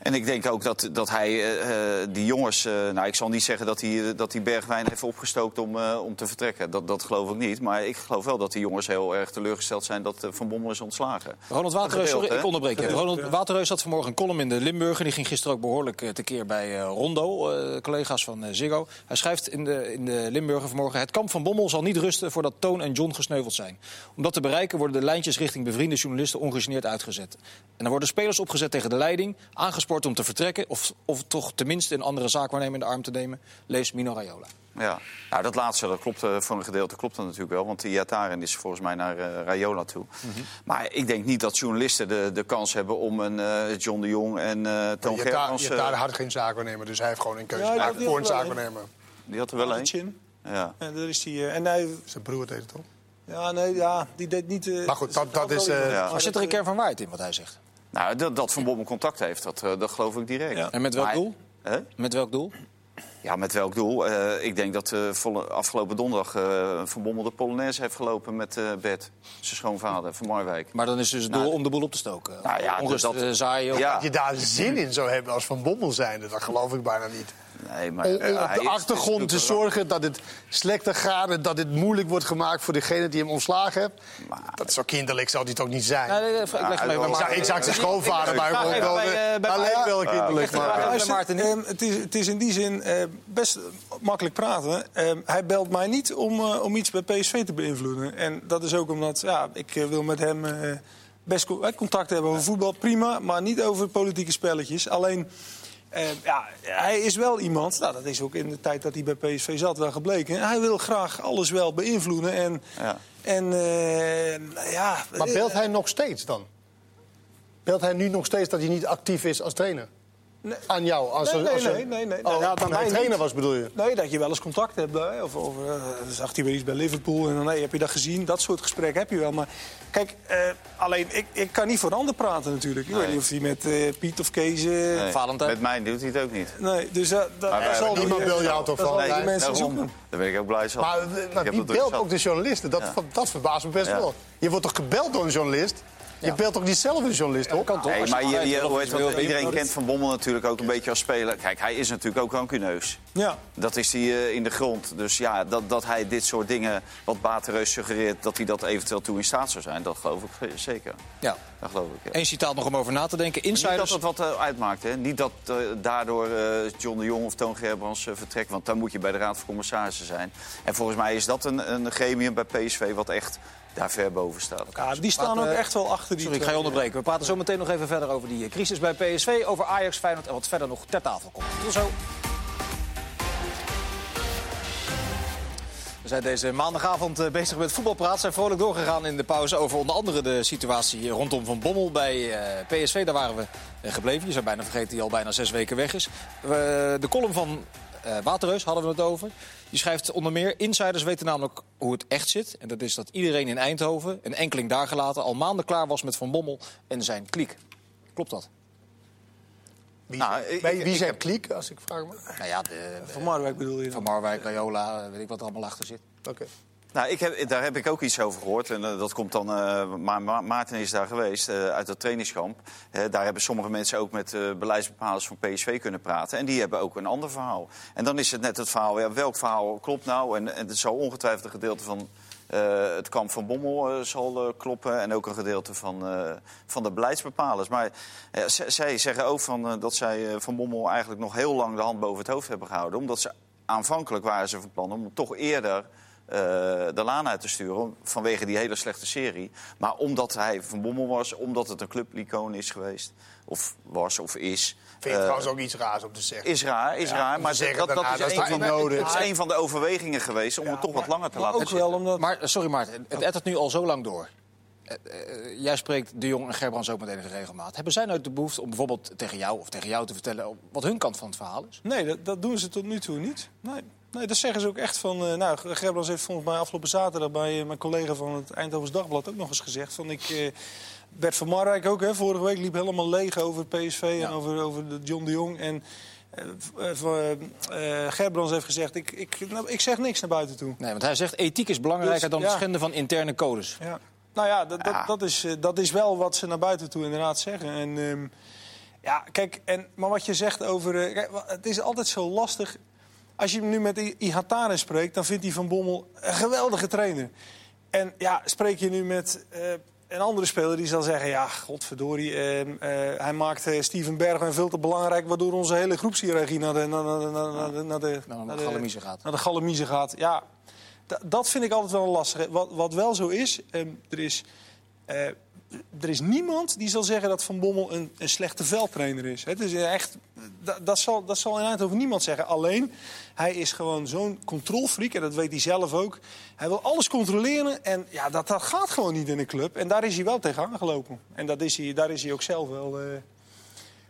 En ik denk ook dat, dat hij uh, die jongens... Uh, nou, ik zal niet zeggen dat hij, dat hij Bergwijn heeft opgestookt om, uh, om te vertrekken. Dat, dat geloof ik niet. Maar ik geloof wel dat die jongens heel erg teleurgesteld zijn... dat Van Bommel is ontslagen. Ronald Waterreus, sorry, ik onderbreek je. Ronald Waterreus had vanmorgen een column in de Limburger. Die ging gisteren ook behoorlijk tekeer bij Rondo, collega's van Ziggo. Hij schrijft in de, in de Limburger vanmorgen... Het kamp van Bommel zal niet rusten voordat Toon en John gesneuveld zijn. Om dat te bereiken worden de lijntjes richting bevriende journalisten ongegeneerd uitgezet. En dan worden spelers opgezet tegen de leiding, om te vertrekken... of, of toch tenminste een andere zaakwaarnemer in de arm te nemen. Lees Mino Raiola. Ja, nou, dat laatste dat klopt uh, voor een gedeelte klopt dat natuurlijk wel. Want die Yataren is volgens mij naar uh, Rayola toe. Mhm. Maar ik denk niet dat journalisten de, de kans hebben om een uh, John de Jong en uh, Toon Germans... Yataren had geen zaakwaarnemer, dus hij heeft gewoon een keuze ja, voor een zaakwaarnemer. Die had er wel een. Ja. En daar is die, en hij... Zijn broer deed het toch? Ja, nee, ja, die deed niet... maar goed, dat, dat is... Ja. Maar zit er een kern van waarheid in wat hij zegt? Nou, dat, dat Van Bommel contact heeft, dat, dat geloof ik direct. Ja. En met welk doel? Met welk doel? Ja, met welk doel? Uh, ik denk dat uh, afgelopen donderdag uh, Van Bommel de Polonaise heeft gelopen met Bert, zijn schoonvader van Marwijk. Maar dan is dus het doel nou, om de boel op te stoken? Nou ja, Onrust, dat, zaaien. Ja. Dat je daar zin in zou hebben als Van Bommel zijnde, dat geloof ik bijna niet. Nee, maar, om, om op de achtergrond te zorgen dat het slechter gaat... en dat het moeilijk wordt gemaakt voor degene die hem ontslagen heeft. Maar, dat zo kinderlijk zou hij toch niet zijn? Nee, nee, ik, leg nou, ik zag zijn schoonvader bij hem. Alleen wel kinderlijk. Het is, het is in die zin uh, best makkelijk praten. Uh, hij belt mij niet om, om iets bij PSV te beïnvloeden. En dat is ook omdat ja, ik wil met hem best contact hebben over voetbal. Prima, maar niet over politieke spelletjes. Alleen... Uh, ja, hij is wel iemand, nou, dat is ook in de tijd dat hij bij PSV zat wel gebleken. Hij wil graag alles wel beïnvloeden. En, ja. en uh, ja. Maar belt hij nog steeds dan? Belt hij nu nog steeds dat hij niet actief is als trainer? Nee. Aan jou? Als nee, nee, als nee, nee, nee. Oh, ja, dan hij trainer niet. was, bedoel je? Nee, dat je wel eens contact hebt. Hè? Of, of uh, zag hij weer iets bij Liverpool en dan nee, heb je dat gezien. Dat soort gesprekken heb je wel. Maar kijk, uh, alleen ik, ik kan niet voor een ander praten natuurlijk. Ik weet niet of hij met uh, Piet of Kees... Nee. Valentijn. Met mij doet hij het ook niet. Nee, dus dat, zal niemand bel jou toch van? Nee, mensen zoeken. Daar ben ik ook blij van. Maar, maar wie belt ook de journalisten? Dat, dat verbaast me best wel. Je wordt toch gebeld door een journalist? Je belt toch niet zelf een journalist, hoor? kan toch? Nee, maar je, je, hoort, wat, iedereen kent Van Bommel natuurlijk ook een beetje als speler. Kijk, hij is natuurlijk ook rancuneus. Ja. Dat is hij uh, in de grond. Dus ja, dat, dat hij dit soort dingen, wat Batereus suggereert... dat hij dat eventueel toe in staat zou zijn, dat geloof ik zeker. Ja. Dat geloof ik, ja. Eén citaat nog om over na te denken. Insiders... Niet dat het wat uh, uitmaakt, hè. Niet dat uh, daardoor John de Jong of Toon Gerbrands vertrekt. Want dan moet je bij de Raad van Commissarissen zijn. En volgens mij is dat een, een gremium bij PSV wat echt daar ver boven staat. Ja, die staan ook echt wel achter die... Sorry, ik ga je onderbreken. We praten zo meteen nog even verder over die crisis bij PSV, over Ajax, Feyenoord en wat verder nog ter tafel komt. Tot zo. We zijn deze maandagavond eh, bezig met voetbalpraat. Zijn vrolijk doorgegaan in de pauze over onder andere de situatie rondom Van Bommel bij eh, PSV. Daar waren we eh, gebleven. Je zou bijna vergeten die al bijna zes weken weg is. De column van Waterreus hadden we het over. Die schrijft onder meer... Insiders weten namelijk hoe het echt zit. En dat is dat iedereen in Eindhoven, een enkeling daar gelaten... al maanden klaar was met Van Bommel en zijn kliek. Klopt dat? Wie, nou, ik, wie zijn kliek, als ik vraag me? Nou ja, de, van Marwijk bedoel je? Van Marwijk, Rayola, weet ik wat er allemaal achter zit. Oké. Nou, ik heb, daar heb ik ook iets over gehoord. En uh, dat komt dan. Uh, Ma Ma Maarten is daar geweest uh, uit het trainingskamp. daar hebben sommige mensen ook met beleidsbepalers van PSV kunnen praten. En die hebben ook een ander verhaal. En dan is het net het verhaal. Welk verhaal klopt nou? En, en het zal ongetwijfeld een gedeelte van. het kamp van Bommel zal kloppen en ook een gedeelte van, van de beleidsbepalers. Maar zij zeggen ook van, dat zij van Bommel eigenlijk nog heel lang de hand boven het hoofd hebben gehouden. Omdat ze aanvankelijk waren ze van plan om toch eerder de laan uit te sturen. Vanwege die hele slechte serie. Maar omdat hij van Bommel was, omdat het een clublicoon is geweest. Of was of is. Vind je het uh, trouwens ook iets raars om te zeggen? Is raar, is raar. Maar dat, dat, dat, is, een van, nodig. is een van de overwegingen geweest om ja, het toch maar, wat langer te laten ook wel omdat... Maar sorry Maarten, het ettert nu al zo lang door. Uh, uh, jij spreekt de Jong en Gerbrands ook met enige regelmaat. Hebben zij nou de behoefte om bijvoorbeeld tegen jou of tegen jou te vertellen wat hun kant van het verhaal is? Nee, dat, dat doen ze tot nu toe niet. Nee. Nee, dat zeggen ze ook echt van... Uh, nou, Gerbrands heeft volgens mij afgelopen zaterdag... bij uh, mijn collega van het Eindhovens Dagblad ook nog eens gezegd... van ik... Uh, Bert van Marwijk ook, hè, vorige week liep helemaal leeg over PSV en over, over de John de Jong. En uh, Gerbrands heeft gezegd, ik, ik, nou, ik zeg niks naar buiten toe. Nee, want hij zegt ethiek is belangrijker dus, dan het schenden van interne codes. Ja. Nou ja, dat, dat, dat, is, dat is wel wat ze naar buiten toe inderdaad zeggen. En... Ehm, Ja, kijk, en, maar wat je zegt over... eh, kijk, het is altijd zo lastig. Als je nu met Ihatare spreekt, dan vindt hij Van Bommel een geweldige trainer. En ja, spreek je nu met eh, een andere speler die zal zeggen... ja, godverdorie, eh, hij maakt eh, Steven Bergwijn veel te belangrijk... waardoor onze hele groepshiërarchie naar de, naar, naar, naar, de, naar de, Naar de galamiezen gaat. Naar de galamiezen gaat. Ja, da- dat vind ik altijd wel lastig. Wat, wat wel zo is, ehm, er is... er is niemand die zal zeggen dat Van Bommel een, een slechte veldtrainer is. Het is echt, da- dat, zal, dat zal in niemand zeggen. Alleen, hij is gewoon zo'n controlfreak, en dat weet hij zelf ook. Hij wil alles controleren en ja, dat, dat gaat gewoon niet in een club. En daar is hij wel tegen aangelopen. En dat is hij, daar is hij ook zelf wel... eh,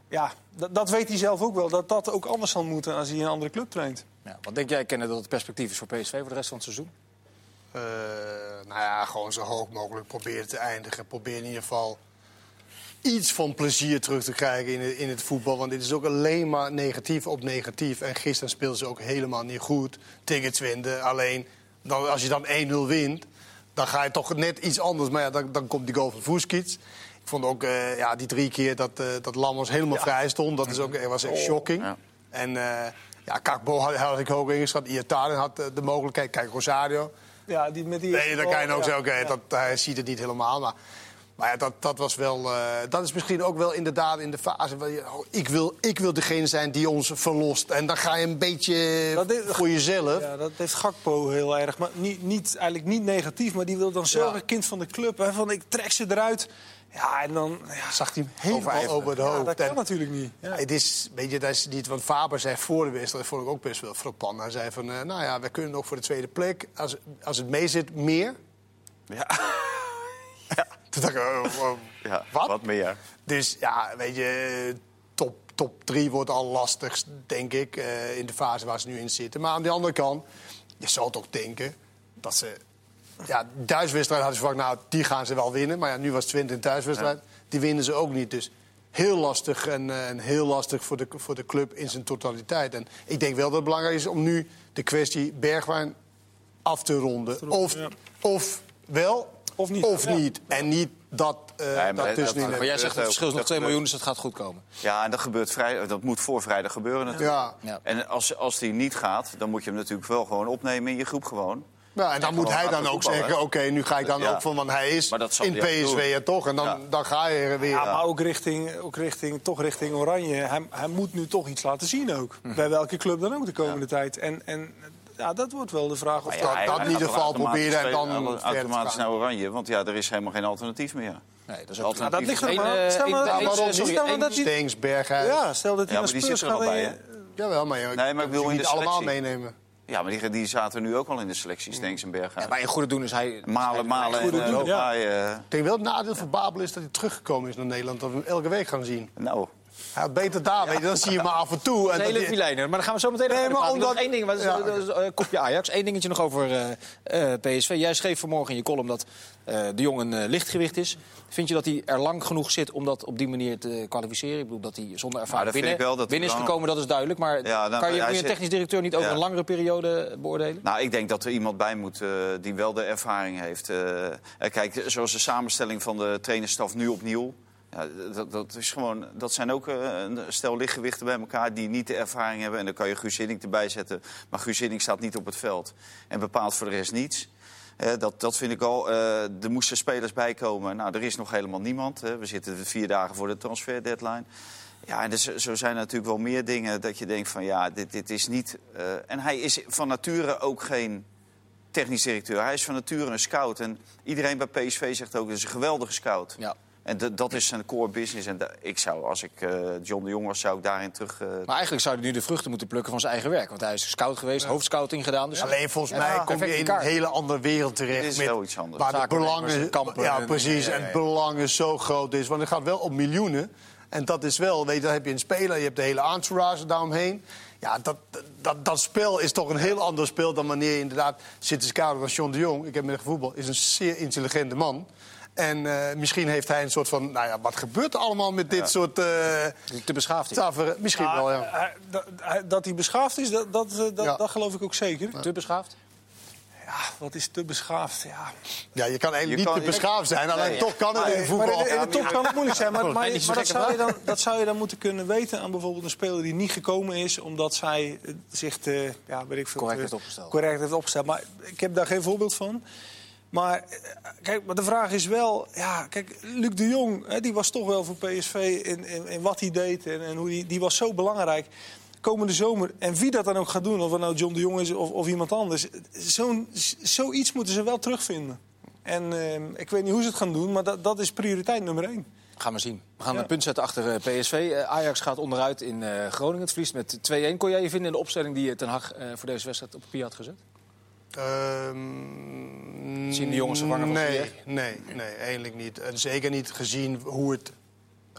ja, dat, dat weet hij zelf ook wel. Dat dat ook anders zal moeten als hij een andere club traint. Ja, wat denk jij, kennen dat het perspectief is voor PSV voor de rest van het seizoen? Eh, nou ja, gewoon zo hoog mogelijk proberen te eindigen. Probeer in ieder geval iets van plezier terug te krijgen in het, in het voetbal. Want dit is ook alleen maar negatief op negatief. En gisteren speelden ze ook helemaal niet goed tegen Twente. Alleen, dan, als je dan 1-0 wint, dan ga je toch net iets anders. Maar ja, dan, dan komt die goal van Voeskits. Ik vond ook eh, ja, die drie keer dat, eh dat Lammers helemaal vrij stond. Dat is ook, was echt shocking. Ja. En eh ja, Kakbo had, had ik hoog ingeschat. Iataren had de mogelijkheid. Kijk, Rosario. Ja, die, met die Nee, dan kan je ook Ja, zeggen, oké, dat, hij ziet het niet helemaal. Maar, maar ja, dat, dat was wel. eh, dat is misschien ook wel inderdaad in de fase. Waar je, oh, ik, wil, ik wil degene zijn die ons verlost. En dan ga je een beetje Dat is- voor jezelf. Ja, dat heeft Gakpo heel erg. Maar niet, niet, eigenlijk niet negatief, maar die wil dan zelf een kind van de club. Hè, van ik trek ze eruit. Ja, en dan... Ja, Zag hij hem helemaal Overijverig. over de ja, hoofd. dat kan En- natuurlijk niet. Ja. Ja, het is, weet je, dat is niet wat Faber zei voor de wedstrijd. Dat vond ik ook best wel frappant. Hij zei van, eh, nou ja, we kunnen nog voor de tweede plek. Als, als het mee zit, meer. Ja, Toen dacht ik, oh, oh, ja Wat? wat meer. Dus ja, weet je, top, top 3 wordt al lastig, denk ik, eh, in de fase waar ze nu in zitten. Maar aan de andere kant, je zou toch denken dat ze... Ja, de thuiswedstrijd hadden ze verwacht, nou, die gaan ze wel winnen. Maar ja, nu was Twente een thuiswedstrijd, die winnen ze ook niet. Dus heel lastig en, eh, en heel lastig voor de, voor de club in zijn totaliteit. En ik denk wel dat het belangrijk is om nu de kwestie Bergwijn af te ronden. Of, ja. of wel, Of niet. Of Ja. niet. En niet dat, eh maar dat dat- tussenin. dat- Maar jij zegt het verschil is nog Dat 2 gebeurt. miljoen, dus dat gaat goed komen. Ja, en dat, gebeurt vrij, dat moet voor vrijdag gebeuren natuurlijk. Ja. Ja. En als, als die niet gaat, dan moet je hem natuurlijk wel gewoon opnemen in je groep gewoon. Ja, en dan moet hij dan ook zeggen, oké, nu ga ik dan Ja. ook van, want hij is Maar dat in PSV er toch. En dan, Ja. dan ga je er weer. Ja, maar ook richting, ook richting, toch richting Oranje. Hij, hij moet nu toch iets laten zien ook. Mhm. Bij welke club dan ook de komende tijd. En, en ja, dat wordt wel de vraag of Maar dat... dat- dat in ieder geval proberen en dan automatisch naar Oranje, want ja, er is helemaal geen alternatief meer. Nee, dat is ook- Ja, dat ligt er maar eh, Stel één- nou- één- waarom? Stel nou dat. Ja, stel dat hij Ja, naar maar die Spurs zit er gaat. Jawel, maar, je, Nee, maar ik in niet allemaal meenemen. Ja, maar die, die zaten nu ook al in de selectie, en Berghuis. Ja, maar in goede doen is hij... Malen, malen en uh, doen, ja. Eh, Ik denk wel het nadeel voor Babel is dat hij teruggekomen is naar Nederland. Dat we hem elke week gaan zien. Nou, Hij had beter daar, weet je, dan zie je hem af en toe. En hele. Maar dan gaan we zo meteen Nee, over maar omdat- één ding, wat is, Ja. eh, kopje Ajax. Eén dingetje nog over eh, eh, PSV. Jij schreef vanmorgen in je column dat eh, de jongen een lichtgewicht is. Vind je dat hij er lang genoeg zit om dat op die manier te kwalificeren? Ik bedoel dat hij zonder ervaring binnen, ik wel dat binnen is gekomen, dat is duidelijk. Maar Ja, dan- kan je een zit- technisch directeur niet over Ja. een langere periode beoordelen? Nou, ik denk dat er iemand bij moet die wel de ervaring heeft. Kijk, zoals de samenstelling van de trainerstaf nu opnieuw. Dat, dat, is gewoon, dat zijn ook eh, een stel lichtgewichten bij elkaar die niet de ervaring hebben. En dan kan je Guus Hiddink erbij zetten. Maar Guus Hiddink staat niet op het veld. En bepaalt voor de rest niets. Dat, dat vind ik al. Eh, er moesten spelers bij komen. Nou, er is nog helemaal niemand. Hè. We zitten vier dagen voor de transfer deadline. Ja, en dus, zo zijn natuurlijk wel meer dingen dat je denkt van ja, dit, dit is niet... eh, en hij is van nature ook geen technisch directeur. Hij is van nature een scout. En iedereen bij PSV zegt ook, dat is een geweldige scout. Ja. En dat is zijn core business. En ik zou, als ik eh, John de Jong was, zou ik daarin terug... eh, Maar eigenlijk zou hij nu de vruchten moeten plukken van zijn eigen werk. Want hij is scout geweest, hoofdscouting gedaan. Dus Alleen volgens Ja, mij kom je in kaart. een hele andere wereld terecht. Dit is met- wel iets anders. Waar de belangen, en kampen ja, precies, en ja. het belang zo groot is. Want het gaat wel om miljoenen. En dat is wel, weet je, dan heb je een speler, je hebt de hele entourage daaromheen. Ja, dat, dat, dat spel is toch een heel ander spel dan wanneer je inderdaad zit te van John de Jong. Ik heb met voetbal, is een zeer intelligente man. En eh, misschien heeft hij een soort van, nou ja, wat gebeurt er allemaal met dit soort... eh te beschaafd is. tafereel? Misschien Ja, wel, ja. hij- dat- hij- Dat hij beschaafd is, dat, dat, eh, dat, Ja. dat geloof ik ook zeker. Te beschaafd? ja, wat is te beschaafd? Ja. Ja, je kan eigenlijk Je niet kan- te beschaafd zijn, alleen Nee. toch kan het in Maar voetbal. in, in de top kan het moeilijk zijn. Maar, maar, maar dat, zou je dan, dat zou je dan moeten kunnen weten aan bijvoorbeeld een speler die niet gekomen is... omdat zij eh, zich te, ja, weet ik veel, Correct te- heeft opgesteld. correct heeft opgesteld. Maar ik heb daar geen voorbeeld van. Maar, eh, kijk, maar de vraag is wel... Ja, kijk, Luc de Jong, hè, die was toch wel voor PSV in, in, in wat hij deed... en, en hoe die, die was zo belangrijk komende zomer. En wie dat dan ook gaat doen, of het nou John de Jong is of, of iemand anders... Zo'n, zoiets moeten ze wel terugvinden. En eh, ik weet niet hoe ze het gaan doen, maar dat, dat is prioriteit nummer één. Gaan we zien. We gaan Ja. een punt zetten achter eh, PSV. Ajax gaat onderuit in Groningen. Het verliest met 2-1. Kon jij je vinden in de opstelling die eh, Ten Hag voor deze wedstrijd op papier had gezet? Ehm, Zien de jongens vervangen van nee, Ziyech? nee, nee, eigenlijk niet. En zeker niet gezien hoe het,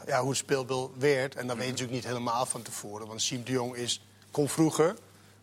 ja, hoe het speelbeeld werd. En dat weet je natuurlijk niet helemaal van tevoren. Want Siem de Jong is, kon vroeger,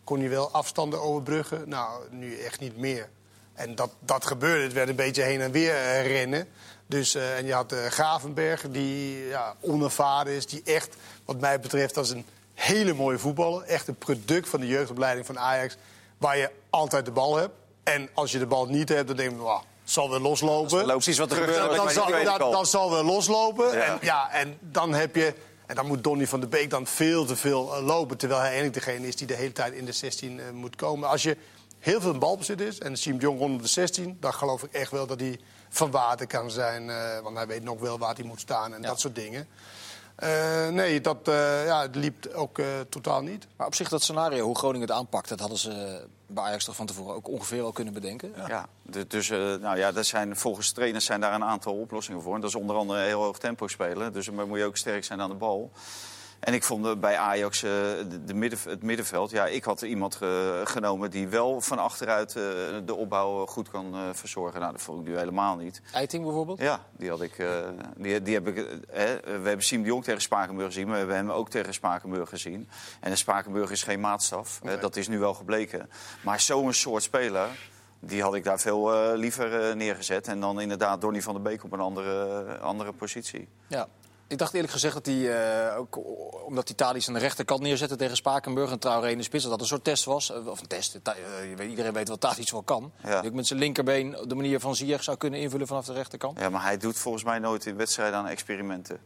kon hij wel afstanden overbruggen. Nou, nu echt niet meer. En dat, dat gebeurde. Het werd een beetje heen en weer eh, rennen. Dus, eh, en je had eh, Gravenberg, die ja, onervaren is. Die echt, wat mij betreft, als een hele mooie voetballer. Echt een product van de jeugdopleiding van Ajax. Waar je altijd de bal hebt. En als je de bal niet hebt, dan denk je, "Wauw, zal wel loslopen. Loopt precies wat er naar Dan, zal, tweede dan, zal wel loslopen. Ja. En, ja, en dan heb je. En dan moet Donny van der Beek dan veel te veel eh, lopen. Terwijl hij eigenlijk degene is die de hele tijd in de 16 eh, moet komen. Als je heel veel in balbezit is en Siem de Jong rond op de 16, dan geloof ik echt wel dat hij van waarde kan zijn. eh, want hij weet nog wel waar hij moet staan en Ja. dat soort dingen. Eh, nee, dat eh, ja, het liep ook eh, totaal niet. Maar op zich dat scenario, hoe Groningen het aanpakt... dat hadden ze bij Ajax toch van tevoren ook ongeveer wel kunnen bedenken. Ja, du- dus eh, nou ja, dat zijn, volgens trainers zijn daar een aantal oplossingen voor. En dat is onder andere heel hoog tempo spelen. Dus dan moet je ook sterk zijn aan de bal. En ik vond eh, bij Ajax eh, de, de midden, het middenveld... Ja, ik had iemand eh, genomen die wel van achteruit de opbouw goed kan verzorgen. Nou, dat vond ik nu helemaal niet. Eiting bijvoorbeeld? Ja, die had ik. die, die heb ik hè, we hebben Siem de Jong tegen Spakenburg gezien, maar we hebben hem ook tegen Spakenburg gezien. En de Spakenburg is geen maatstaf. Dat is nu wel gebleken. Maar zo'n soort speler. Die had ik daar veel liever neergezet. En dan inderdaad Donny van der Beek op een andere, andere positie. Ja. Ik dacht eerlijk gezegd dat hij, eh, ook omdat hij Thalys aan de rechterkant neerzette tegen Spakenburg en Traoré in de spits, dat dat een soort test was. Eh, Of een test, eh, je weet- iedereen weet wat Thalys wel kan. Ja. Die ook met zijn linkerbeen op de manier van Ziyech zou kunnen invullen vanaf de rechterkant. Ja, maar hij doet volgens mij nooit in wedstrijden aan experimenten.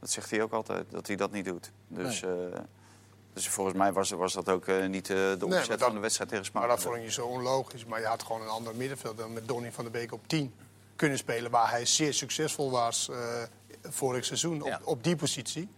Dat zegt hij ook altijd, dat hij dat niet doet. Dus, eh, dus volgens mij was, was dat ook niet eh, de maar opzet dat- van de wedstrijd tegen Maar Spakenburg. dat vond ik niet zo onlogisch. Maar je had gewoon een ander middenveld dan met Donny van der Beek op 10 kunnen spelen. Waar hij zeer succesvol was eh, vorig seizoen op, Ja. op die positie.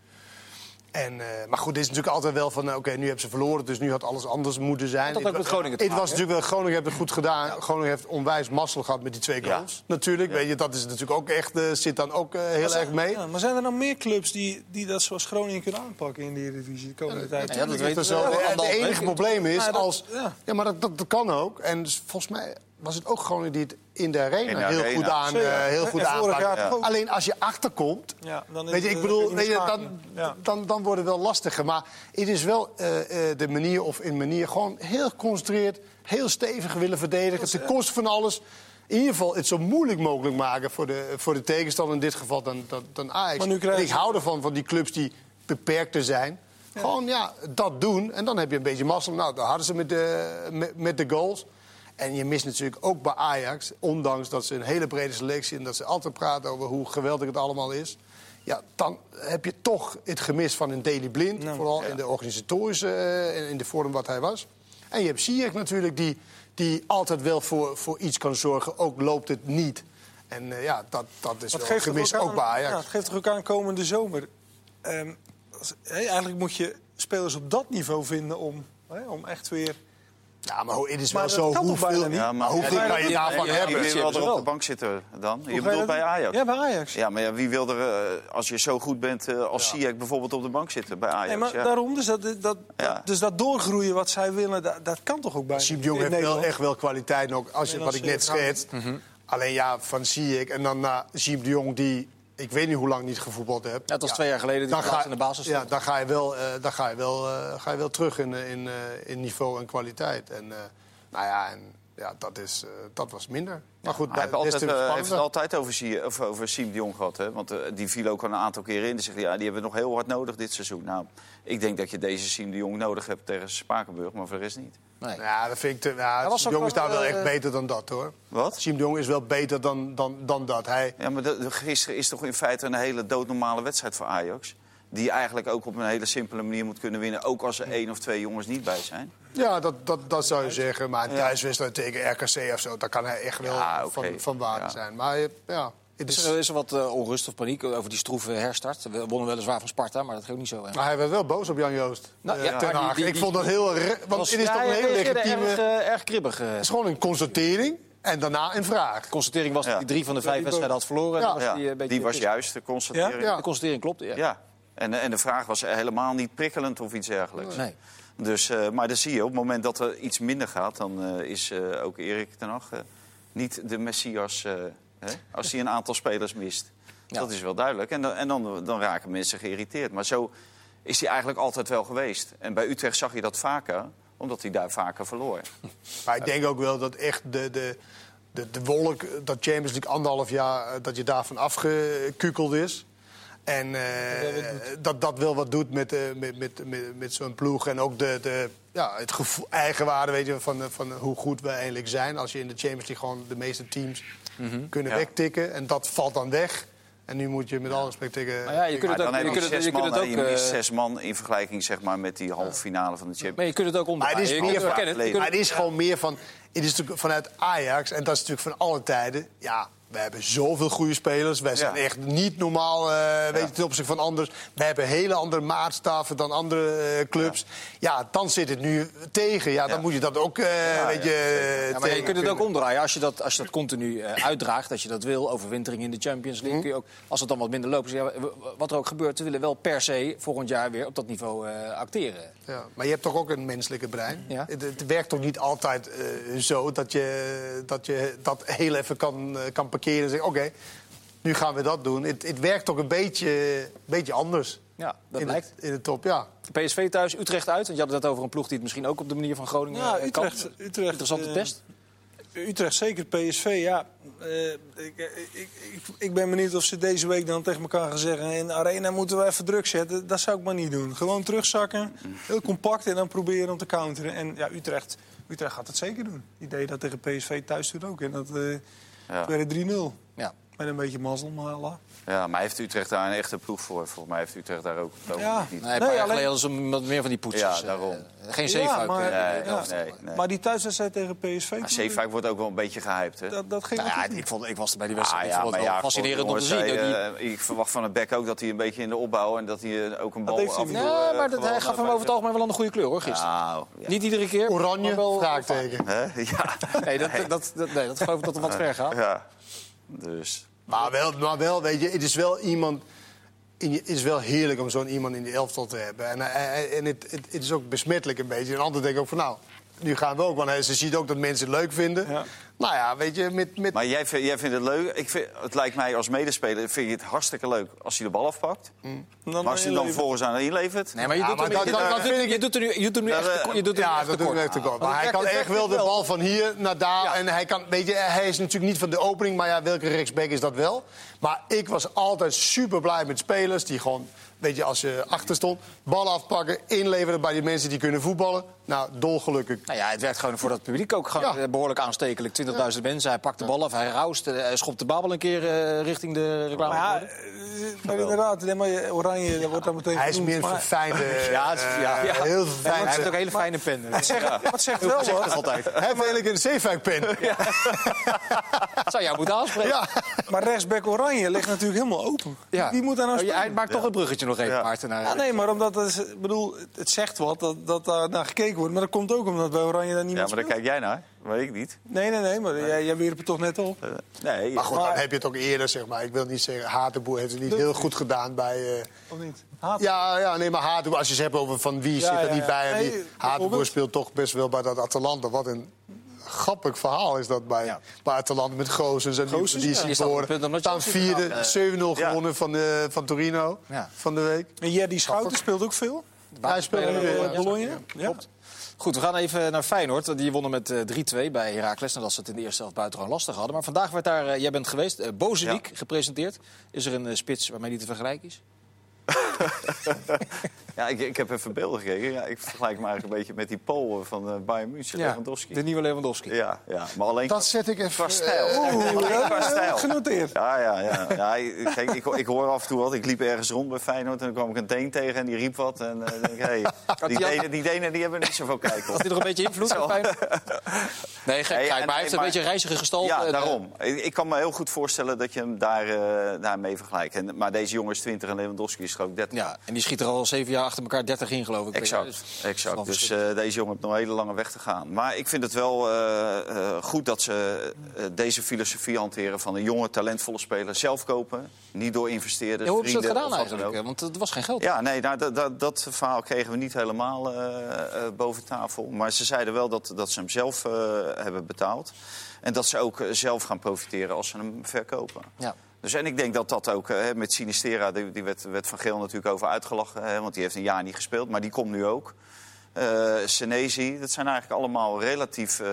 En, eh, maar goed, dit is natuurlijk altijd wel van... eh, oké, nu hebben ze verloren, dus nu had alles anders moeten zijn. Dat ook met Groningen Het was natuurlijk wel... Groningen heeft het goed gedaan. Groningen heeft onwijs mazzel gehad met die twee Ja. goals. Natuurlijk, weet je, dat is natuurlijk ook echt... eh, zit dan ook eh, heel erg mee. Ja, maar zijn er nou meer clubs die, die dat zoals Groningen kunnen aanpakken in de Eredivisie de komende tijd? Ja, dat weten wel- het enige probleem is als... ja. Ja, maar dat, dat, dat kan ook. En dus volgens mij was het ook Groningen die het in de arena, In de heel, arena. goed aan, eh, heel goed ook? Alleen als je achterkomt... Ja, dan is Weet je, het, ik eh, bedoel, je, niet dan. Ja. dan, dan wordt het wel lastiger. Maar het is wel eh, eh, de manier of in manier gewoon heel geconcentreerd, heel stevig willen verdedigen. Ten koste van alles. In ieder geval het zo moeilijk mogelijk maken voor de, voor de tegenstander, in dit geval dan, dan, dan Ajax. Maar nu ik hou ervan, van die clubs die beperkter zijn. Gewoon ja, dat doen. En dan heb je een beetje mazzel. Nou, dat hadden ze met de, met, met de goals. En je mist natuurlijk ook bij Ajax, ondanks dat ze een hele brede selectie... en dat ze altijd praten over hoe geweldig het allemaal is... ja, dan heb je toch het gemis van een Daily Blind. Nou, vooral in de organisatorische eh, en in de vorm wat hij was. En je hebt Ziyech natuurlijk, die, die altijd wel voor, voor iets kan zorgen. Ook loopt het niet. En eh, ja, dat, dat is Dat wel geeft gemis ook, aan, bij Ajax. Ja, het geeft toch ook aan komende zomer. Ehm, eigenlijk moet je spelers op dat niveau vinden om, om echt weer... Ja, maar het is Maar wel zo hoeveel... niet? Ja, maar hoeveel Ja, kan je daarvan ja, hebben? Wie wil er op de bank zitten dan? Je Hoe bedoelt bij? Ajax? Ja, bij Ajax. Ja, maar ja, wie wil er, eh, als je zo goed bent eh, als Ziyech bijvoorbeeld op de bank zitten bij Ajax? Nee, maar ja. daarom, dus dat, dat, Ja. dus dat doorgroeien wat zij willen, dat, dat kan toch ook niet de Jong heeft wel echt wel kwaliteit. Ook als je, wat ik net Nederlandse schetst. Alleen ja, van Ziyech en dan naar Siem de Jong die... Ik weet niet hoe lang niet gevoetbald hebt. Ja, het was twee jaar geleden die dan plaats ga, in de basis ja, dan ga je wel, eh, dan ga je wel, eh, ga je wel terug in, eh, in, eh, in niveau en kwaliteit. En, eh, nou ja, en, ja dat, is, eh, dat was minder. Maar goed, Hij heeft, altijd, het altijd over, Zie- of over Siem de Jong gehad. Hè? Want die viel ook al een aantal keren in. Die zegt, ja, die hebben we nog heel hard nodig dit seizoen. Nou, ik denk dat je deze Siem de Jong nodig hebt tegen Spakenburg, maar voor de rest niet. Nee. Ja, dat vind ik te, was Siem ook Jong is daar wel, wel eh, echt beter dan dat, hoor. Wat? Siem de Jong is wel beter dan, dan, dan dat. Hij, Ja, maar de, de- gisteren is toch in feite een hele doodnormale wedstrijd voor Ajax. Die je eigenlijk ook op een hele simpele manier moet kunnen winnen. Ook als er één of twee jongens niet bij zijn. ja, dat, dat, dat zou je zeggen. Maar een thuiswedstrijd tegen RKC of zo, daar kan hij echt wel Ja, van, van waarde Ja. zijn. Maar eh, ja, het Is er, is er wat eh, onrust of paniek over die stroeve herstart? We wonnen weliswaar van Sparta, maar dat ging niet zo. hè. maar hij werd wel boos op Jan Joost. Nou, eh, ja, Ten die- die- ik die- vond dat heel... Want Was- het is ja, toch een reageerde legitieme... Erg, eh, erg kribbig. eh. Het is gewoon een constatering en daarna een vraag. De constatering was dat Ja. hij drie van de vijf wedstrijden had verloren. Ja. Was die, een beetje die was juist de constatering. Ja? De constatering klopt. Ja. Ja. En, en de vraag was helemaal niet prikkelend of iets dergelijks. Nee. Dus, eh, maar dan zie je, op het moment dat er iets minder gaat... dan eh, is eh, ook Erik ten Hag niet de Messias... eh, hè, als hij een aantal spelers mist. Ja. Dat is wel duidelijk. En, dan, en dan, dan raken mensen geïrriteerd. Maar zo is hij eigenlijk altijd wel geweest. En bij Utrecht zag je dat vaker, omdat hij daar vaker verloor. Maar ik denk ook wel dat echt de, de, de, de wolk, dat Champions League anderhalf jaar, eh, dat je daarvan afgekukeld is. En eh, dat dat wel wat doet met, eh, met, met, met, met zo'n ploeg. En ook de, de, ja, het gevoel, eigenwaarde weet je, van, eh, van hoe goed we eigenlijk zijn. Als je in de Champions League gewoon de meeste teams kunnen Ja. wegtikken. En dat valt dan weg. En nu moet je met alle respect tegen... Maar ja, je kunt het ook, dan je heb je kunt het, zes je kunt man, het ook, je mist eh, zes man in vergelijking zeg maar, met die halve finale van de Champions maar je kunt het ook Maar omdraaien. het is Je meer het. Je Maar kunt- het is gewoon meer van. Het is natuurlijk vanuit Ajax, en dat is natuurlijk van alle tijden. Ja, we hebben zoveel goede spelers. Wij zijn Ja. echt niet normaal, eh weet je, ten opzichte van anders. We hebben hele andere maatstaven dan andere eh, clubs. Ja. dan zit het nu tegen. Ja, dan Ja. moet je dat ook, eh weet je. Maar je kunt het ook omdraaien. Als je dat, als je dat continu uitdraagt, als je dat wil, overwintering in de Champions League, kun je ook, als het dan wat minder loopt, wat er ook gebeurt, we willen wel per se volgend jaar weer op dat niveau acteren. Ja, maar je hebt toch ook een menselijke brein? Ja. Het, het werkt toch niet altijd zo dat je, dat je dat heel even kan, eh, kan parkeren en zeggen: oké, nu gaan we dat doen. Het, het werkt toch een beetje, beetje anders. Ja, dat in, blijkt. het, in de top, ja. PSV thuis, Utrecht uit. Want je had het net over een ploeg die het misschien ook op de manier van Groningen Ja, eh, kan. Utrecht, Utrecht, Interessante eh, test. Utrecht zeker, PSV, ja. Eh, ik, ik, ik, ik ben benieuwd of ze deze week dan tegen elkaar gaan zeggen... in de arena moeten we even druk zetten. Dat zou ik maar niet doen. Gewoon terugzakken, heel compact en dan proberen om te counteren. En ja, Utrecht, Utrecht gaat het zeker doen. Die deed dat tegen PSV thuis toen ook. En dat eh Ja. werd 3-0. Ja. Met een beetje mazzel, maar Allah. Ja, maar heeft Utrecht daar een echte ploeg voor? Volgens mij heeft Utrecht daar ook Ja. niet. Nee, een paar Nee, jaar alleen- geleden hadden ze wat meer van die poetsers. Ja, daarom. eh, geen Ja, zeefuik. maar- eh, Nee, Ja. nee, nee. Maar die thuiswedstrijd tegen PSV... Maar Zeefuik wordt ook wel een beetje gehyped, hè? dat, dat ging Nou ja, ik, vond, ik was er bij die wedstrijd. Ah, ik vond het wel fascinerend om te zien. hij, dat die- eh, ik verwacht van het bek ook dat hij een beetje in de opbouw... en dat hij ook een bal hij af. Ja, eh, maar dat, hij gaf hem over het algemeen wel aan de goede kleur, hoor, gisteren. Nou, ja. Niet iedere keer. Oranje, wel- vraagteken. Ja. Nee, dat, dat, dat, nee, dat geloof ik dat er wat ver gaat. ja. Dus... Maar wel, maar wel, weet je, het is wel iemand... Het is wel heerlijk om zo'n iemand in die elftal te hebben. En, hij- hij- en het, het, het is ook besmettelijk een beetje. En anderen denken ook van, nou, nu gaan we ook. Want hij- ze ziet ook dat mensen het leuk vinden. Ja. Nou ja, weet je, met... met Maar jij, vindt- jij vindt het leuk. Ik vind, het lijkt mij als medespeler vind je het hartstikke leuk als hij de bal afpakt. Dan maar als hij dan vervolgens aan inlevert... Nee, maar je Ja, doet er dat- nu- dat- je dat doet- vind ik- je doet nu, je doet nu Dat, echt ja, dat doet hem echt tekort. Want Maar hij kan echt wel de bal van hier naar daar. Ja. En hij, kan, weet je, hij is natuurlijk niet van de opening, maar ja, welke rechtsback is dat wel? Maar ik was altijd super blij met spelers die gewoon, weet je, als je achter stond, bal afpakken, inleveren bij die mensen die kunnen voetballen. Nou, dolgelukkig. Nou ja, het werkt gewoon voor dat publiek ook gewoon Ja. eh, behoorlijk aanstekelijk. 20.000 mensen, hij pakt de bal af, hij roust, eh, hij schopt de babbel een keer eh, richting de reclame. Maar ja, maar inderdaad, nee, maar Oranje dat wordt dan meteen Hij is meer een maar- verfijnde. Ja, het is- ja, ja. Heel hij verfijnd. heeft ook een hele fijne pen. Het zegt, maar het zegt wel Zegt wat. altijd. Hij heeft eigenlijk een zeefuikpen. Ja. Zou jou moeten aanspreken. Ja. Maar rechtsback Oranje ligt natuurlijk helemaal open. Ja. Wie moet daar nou Oh, spelen? Hij maakt toch het bruggetje nog even, Ja. Maarten. Naar, Ja, nee, maar omdat het, bedoel, het zegt wat dat, dat daar naar gekeken wordt. Maar dat komt ook omdat bij Oranje daar Ja, niemand maar daar kijk jij naar. Weet ik niet. Nee, nee, nee, maar jij, jij wierp het toch net op. Eh, nee, Maar goed, Maar- dan heb je het ook eerder, zeg maar. Ik wil niet zeggen, Hatenboer heeft het niet heel goed gedaan bij... eh, Of niet? Haat. Ja, ja, nee, maar Hatenboer, als je het hebt over van wie Ja, zit er ja, niet ja. bij... En Nee, wie, Hatenboer speelt toch best wel bij dat Atalanta. Wat een grappig verhaal is dat bij, Ja. bij Atalanta met Gozens en die, Gozens, die ja. Staan te vierde, gaan. 7-0 Ja. gewonnen van, de, van Torino Ja. van de week. En Jerdy Schouten speelt ook veel. Hij speelt nu weer. Eh, ja. Bologna. Ja. Klopt. Goed, we gaan even naar Feyenoord. Die wonnen met eh, 3-2 bij Heracles. Nadat ze het in de eerste helft buitengewoon lastig hadden. Maar vandaag werd daar, eh, jij bent geweest, uh, Bozenik gepresenteerd. Is er een eh, spits waarmee die te vergelijken is? Ja, ik, ik heb even beelden gekeken. Ja, ik vergelijk me eigenlijk een beetje met die Pool van uh, Bayern München, Lewandowski. De nieuwe Lewandowski. Ja, ja, maar alleen Dat zet ik even... qua stijl. Oeh, alleen qua dat stijl. genoteerd. Ja, ja, ja. ja ik- kijk, ik, ik hoor af en toe wat. Ik liep ergens rond bij Feyenoord en dan kwam ik een Deen tegen en die riep wat. En eh, denk ik, hey, die, Denen, die Denen die hebben niet zoveel kijk Had hij nog een beetje invloed op Feyenoord? Nee, gek, maar hij heeft een maar- beetje een reizige gestalte. Ja, En, eh, daarom. Ik, ik kan me heel goed voorstellen dat je hem daar, eh daarmee vergelijkt. En, maar deze jongen is 20 en Lewandowski is er ook 30. Ja, en die schiet er al zeven jaar achter elkaar 30 in, geloof ik. Exact, Dus- exact. Dus eh, deze jongen heeft nog een hele lange weg te gaan. Maar ik vind het wel eh, eh, goed dat ze deze filosofie hanteren van een jonge, talentvolle speler zelf kopen. Niet door investeerders, Ja, hoe hebben ze dat gedaan eigenlijk? Want het was geen geld. Ja, nee, nou, dat, dat, dat verhaal kregen we niet helemaal boven tafel. Maar ze zeiden wel dat, dat ze hem zelf hebben betaald. En dat ze ook zelf gaan profiteren als ze hem verkopen. Ja. Dus en ik denk dat dat ook eh, met Sinistera, die, die werd, werd Van Geel natuurlijk over uitgelachen. Hè, want die heeft een jaar niet gespeeld, maar die komt nu ook. Eh Senezi, dat zijn eigenlijk allemaal relatief... eh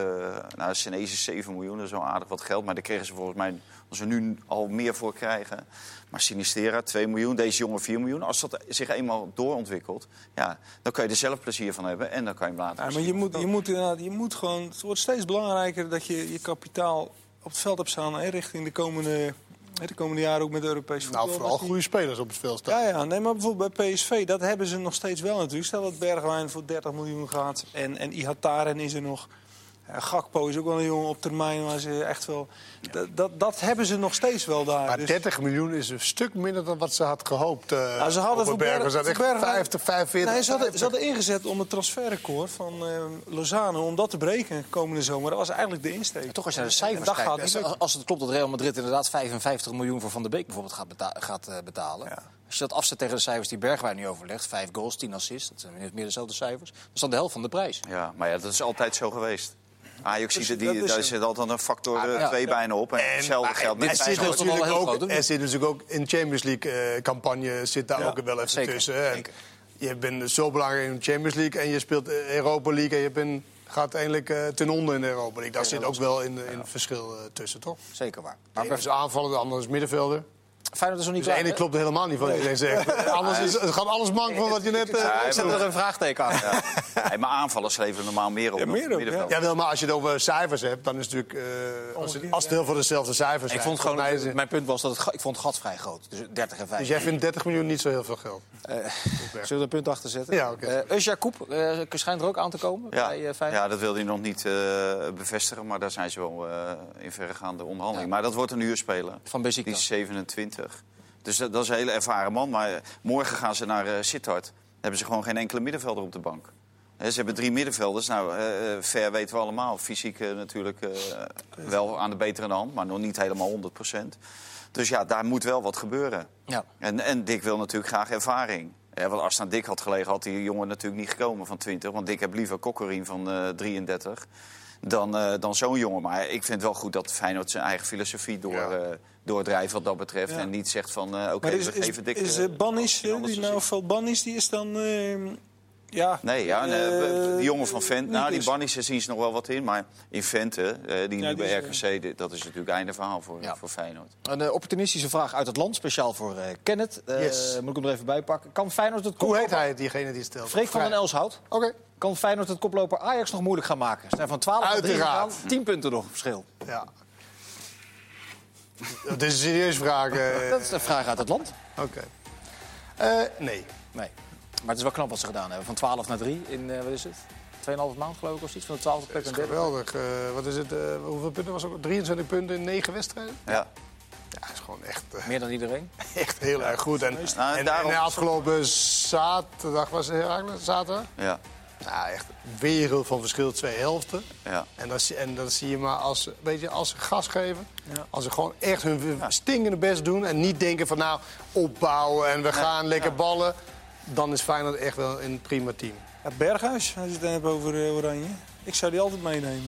nou, Senezi is 7 miljoen, dat is wel aardig wat geld. Maar daar kregen ze volgens mij, als ze nu al meer voor krijgen. Maar Sinistera, 2 miljoen, deze jongen 4 miljoen. Als dat zich eenmaal doorontwikkelt, ja, dan kan je er zelf plezier van hebben. En dan kan je hem laten Ja, maar je moet, je, moet, je moet gewoon. Het wordt steeds belangrijker dat je je kapitaal op het veld hebt staan hè, richting de komende, hè, de komende jaren ook met Europees voetbal. Nou, vooral die- goede spelers op het veld staan. Ja, ja, nee, maar bijvoorbeeld bij PSV, dat hebben ze nog steeds wel natuurlijk. Stel dat Bergwijn voor 30 miljoen gaat en, en Ihataren is er nog. Gakpo is ook wel een jongen op termijn waar ze echt wel... Dat, dat, dat hebben ze nog steeds wel daar. Maar Dus- 30 miljoen is een stuk minder dan wat ze had gehoopt. eh Ja, ze hadden voor Bergen. Berg- Ze hadden echt Bergwijn- 50, 45, Nee, ze hadden, ze 50. hadden ingezet om het transferrecord van eh Lozano om dat te breken komende zomer. Dat was eigenlijk de insteek. Toch als je naar de cijfers kijkt. gaat als, het klopt dat Real Madrid inderdaad 55 miljoen voor Van der Beek bijvoorbeeld gaat, beta- gaat eh, betalen. Ja. Als je dat afzet tegen de cijfers die Bergwijn nu overlegt, 5 goals, 10 assists, dat zijn meer dezelfde cijfers. Dat is dan de helft van de prijs. Ja, maar ja, dat is altijd zo geweest. Ajax Dus ziet dat die, is daar een- zit altijd een factor ja. 2 bijna op. En, En- hetzelfde geldt met Er zit, natuurlijk ook, groot, er zit natuurlijk ook in Champions League eh, campagne zit daar Ja, ook wel even zeker, tussen. Zeker. Je bent zo belangrijk in de Champions League en je speelt eh, Europa League en je bent, gaat eindelijk eh, ten onder in de Europa League. Daar zit ook wel in, in het verschil eh, tussen, toch? Zeker waar. De Maar ene is aanvallen, de andere is middenvelder. Feyenoord is nog niet Dus de klaar. ene hè? klopt helemaal niet van wat iedereen zegt. Anders is, het gaat alles mank van wat je net... eh, Ik zet er een vraagteken aan. Ja. Nee, maar aanvallers leveren normaal meer op Ja, meer het op, middenveld. Ja, wel, maar als je het over cijfers hebt, dan is het natuurlijk... eh, als, het, als het heel veel dezelfde cijfers Ik zijn... vond gewoon, mij mijn punt was dat het, ik vond het gat vrij groot. Dus 30 en 5. Dus jij vindt 30 miljoen niet zo heel veel geld? Zullen we er een punt achter zetten? Ja, oké. Eh, Koep eh, schijnt er ook aan te komen Ja, bij eh, Feyenoord. ja, dat wilde hij nog niet eh, bevestigen, maar daar zijn ze wel eh, in verregaande onderhandeling. Maar dat wordt een huurspeler. Van Die Besiktas. is 27. Dus dat, dat is een hele ervaren man. Maar eh, morgen gaan ze naar eh Sittard. Dan hebben ze gewoon geen enkele middenvelder op de bank. Ze hebben drie middenvelders. Nou, eh, ver weten we allemaal. Fysiek natuurlijk wel aan de betere hand, maar nog niet helemaal 100% Dus ja, daar moet wel wat gebeuren. Ja. En, en Dick wil natuurlijk graag ervaring. Ja, want als het aan Dick had gelegen, had die jongen natuurlijk niet gekomen van 20. Want Dick heb liever Kokkerien van eh 33 dan, eh, dan zo'n jongen. Maar ik vind het wel goed dat Feyenoord zijn eigen filosofie door, Ja. eh, doordrijft wat dat betreft. Ja. En niet zegt van, eh, oké, is, we is, geven Dick... is eh, Bannis, die nou veel Bannis, die is dan... eh, ja, Nee, ja, nee, eh, die jongen van Vent, nou, die is- Bannies zien ze nog wel wat in. Maar in Vente, eh, die Ja, nu die bij is, RKC, dat is natuurlijk einde verhaal voor, Ja. voor Feyenoord. Een eh, opportunistische vraag uit het land, speciaal voor eh Kenneth. Eh, Yes. Moet ik hem er even bij pakken. Kan Feyenoord het Hoe heet hij, diegene die stelt? Freek van den Elshout. Oké. Kan Feyenoord het koploper Ajax nog moeilijk gaan maken? Ze zijn van 12 naar 3 Uiteraard. gegaan. 10 punten nog verschil. Ja. Dat is een serieuze vraag. eh. Dat is een vraag uit het land. Oké. Eh, nee. Nee. Maar het is wel knap wat ze gedaan hebben. Van 12 naar 3 in, eh, wat is het? 2,5 maand geloof ik of iets. Van de 12 plek Dat naar is 13. geweldig. Eh, wat is het? eh, hoeveel punten was het? ook? 23 punten in 9 wedstrijden? Ja. Ja, dat is gewoon echt, Meer dan iedereen. echt heel erg goed. En, Nou, en, daarom- en afgelopen zaterdag was het Herakles, zaterdag. Ja, Ja, echt een wereld van verschil, twee helften. ja. En dat, zie- en dat zie je maar als, weet je, als ze gas geven. Ja. Als ze gewoon echt hun stinkende best doen. En niet denken van nou, opbouwen en we gaan lekker ballen. Dan is Feyenoord echt wel een prima team. Ja, Berghuis, als je het hebt over eh, Oranje. Ik zou die altijd meenemen.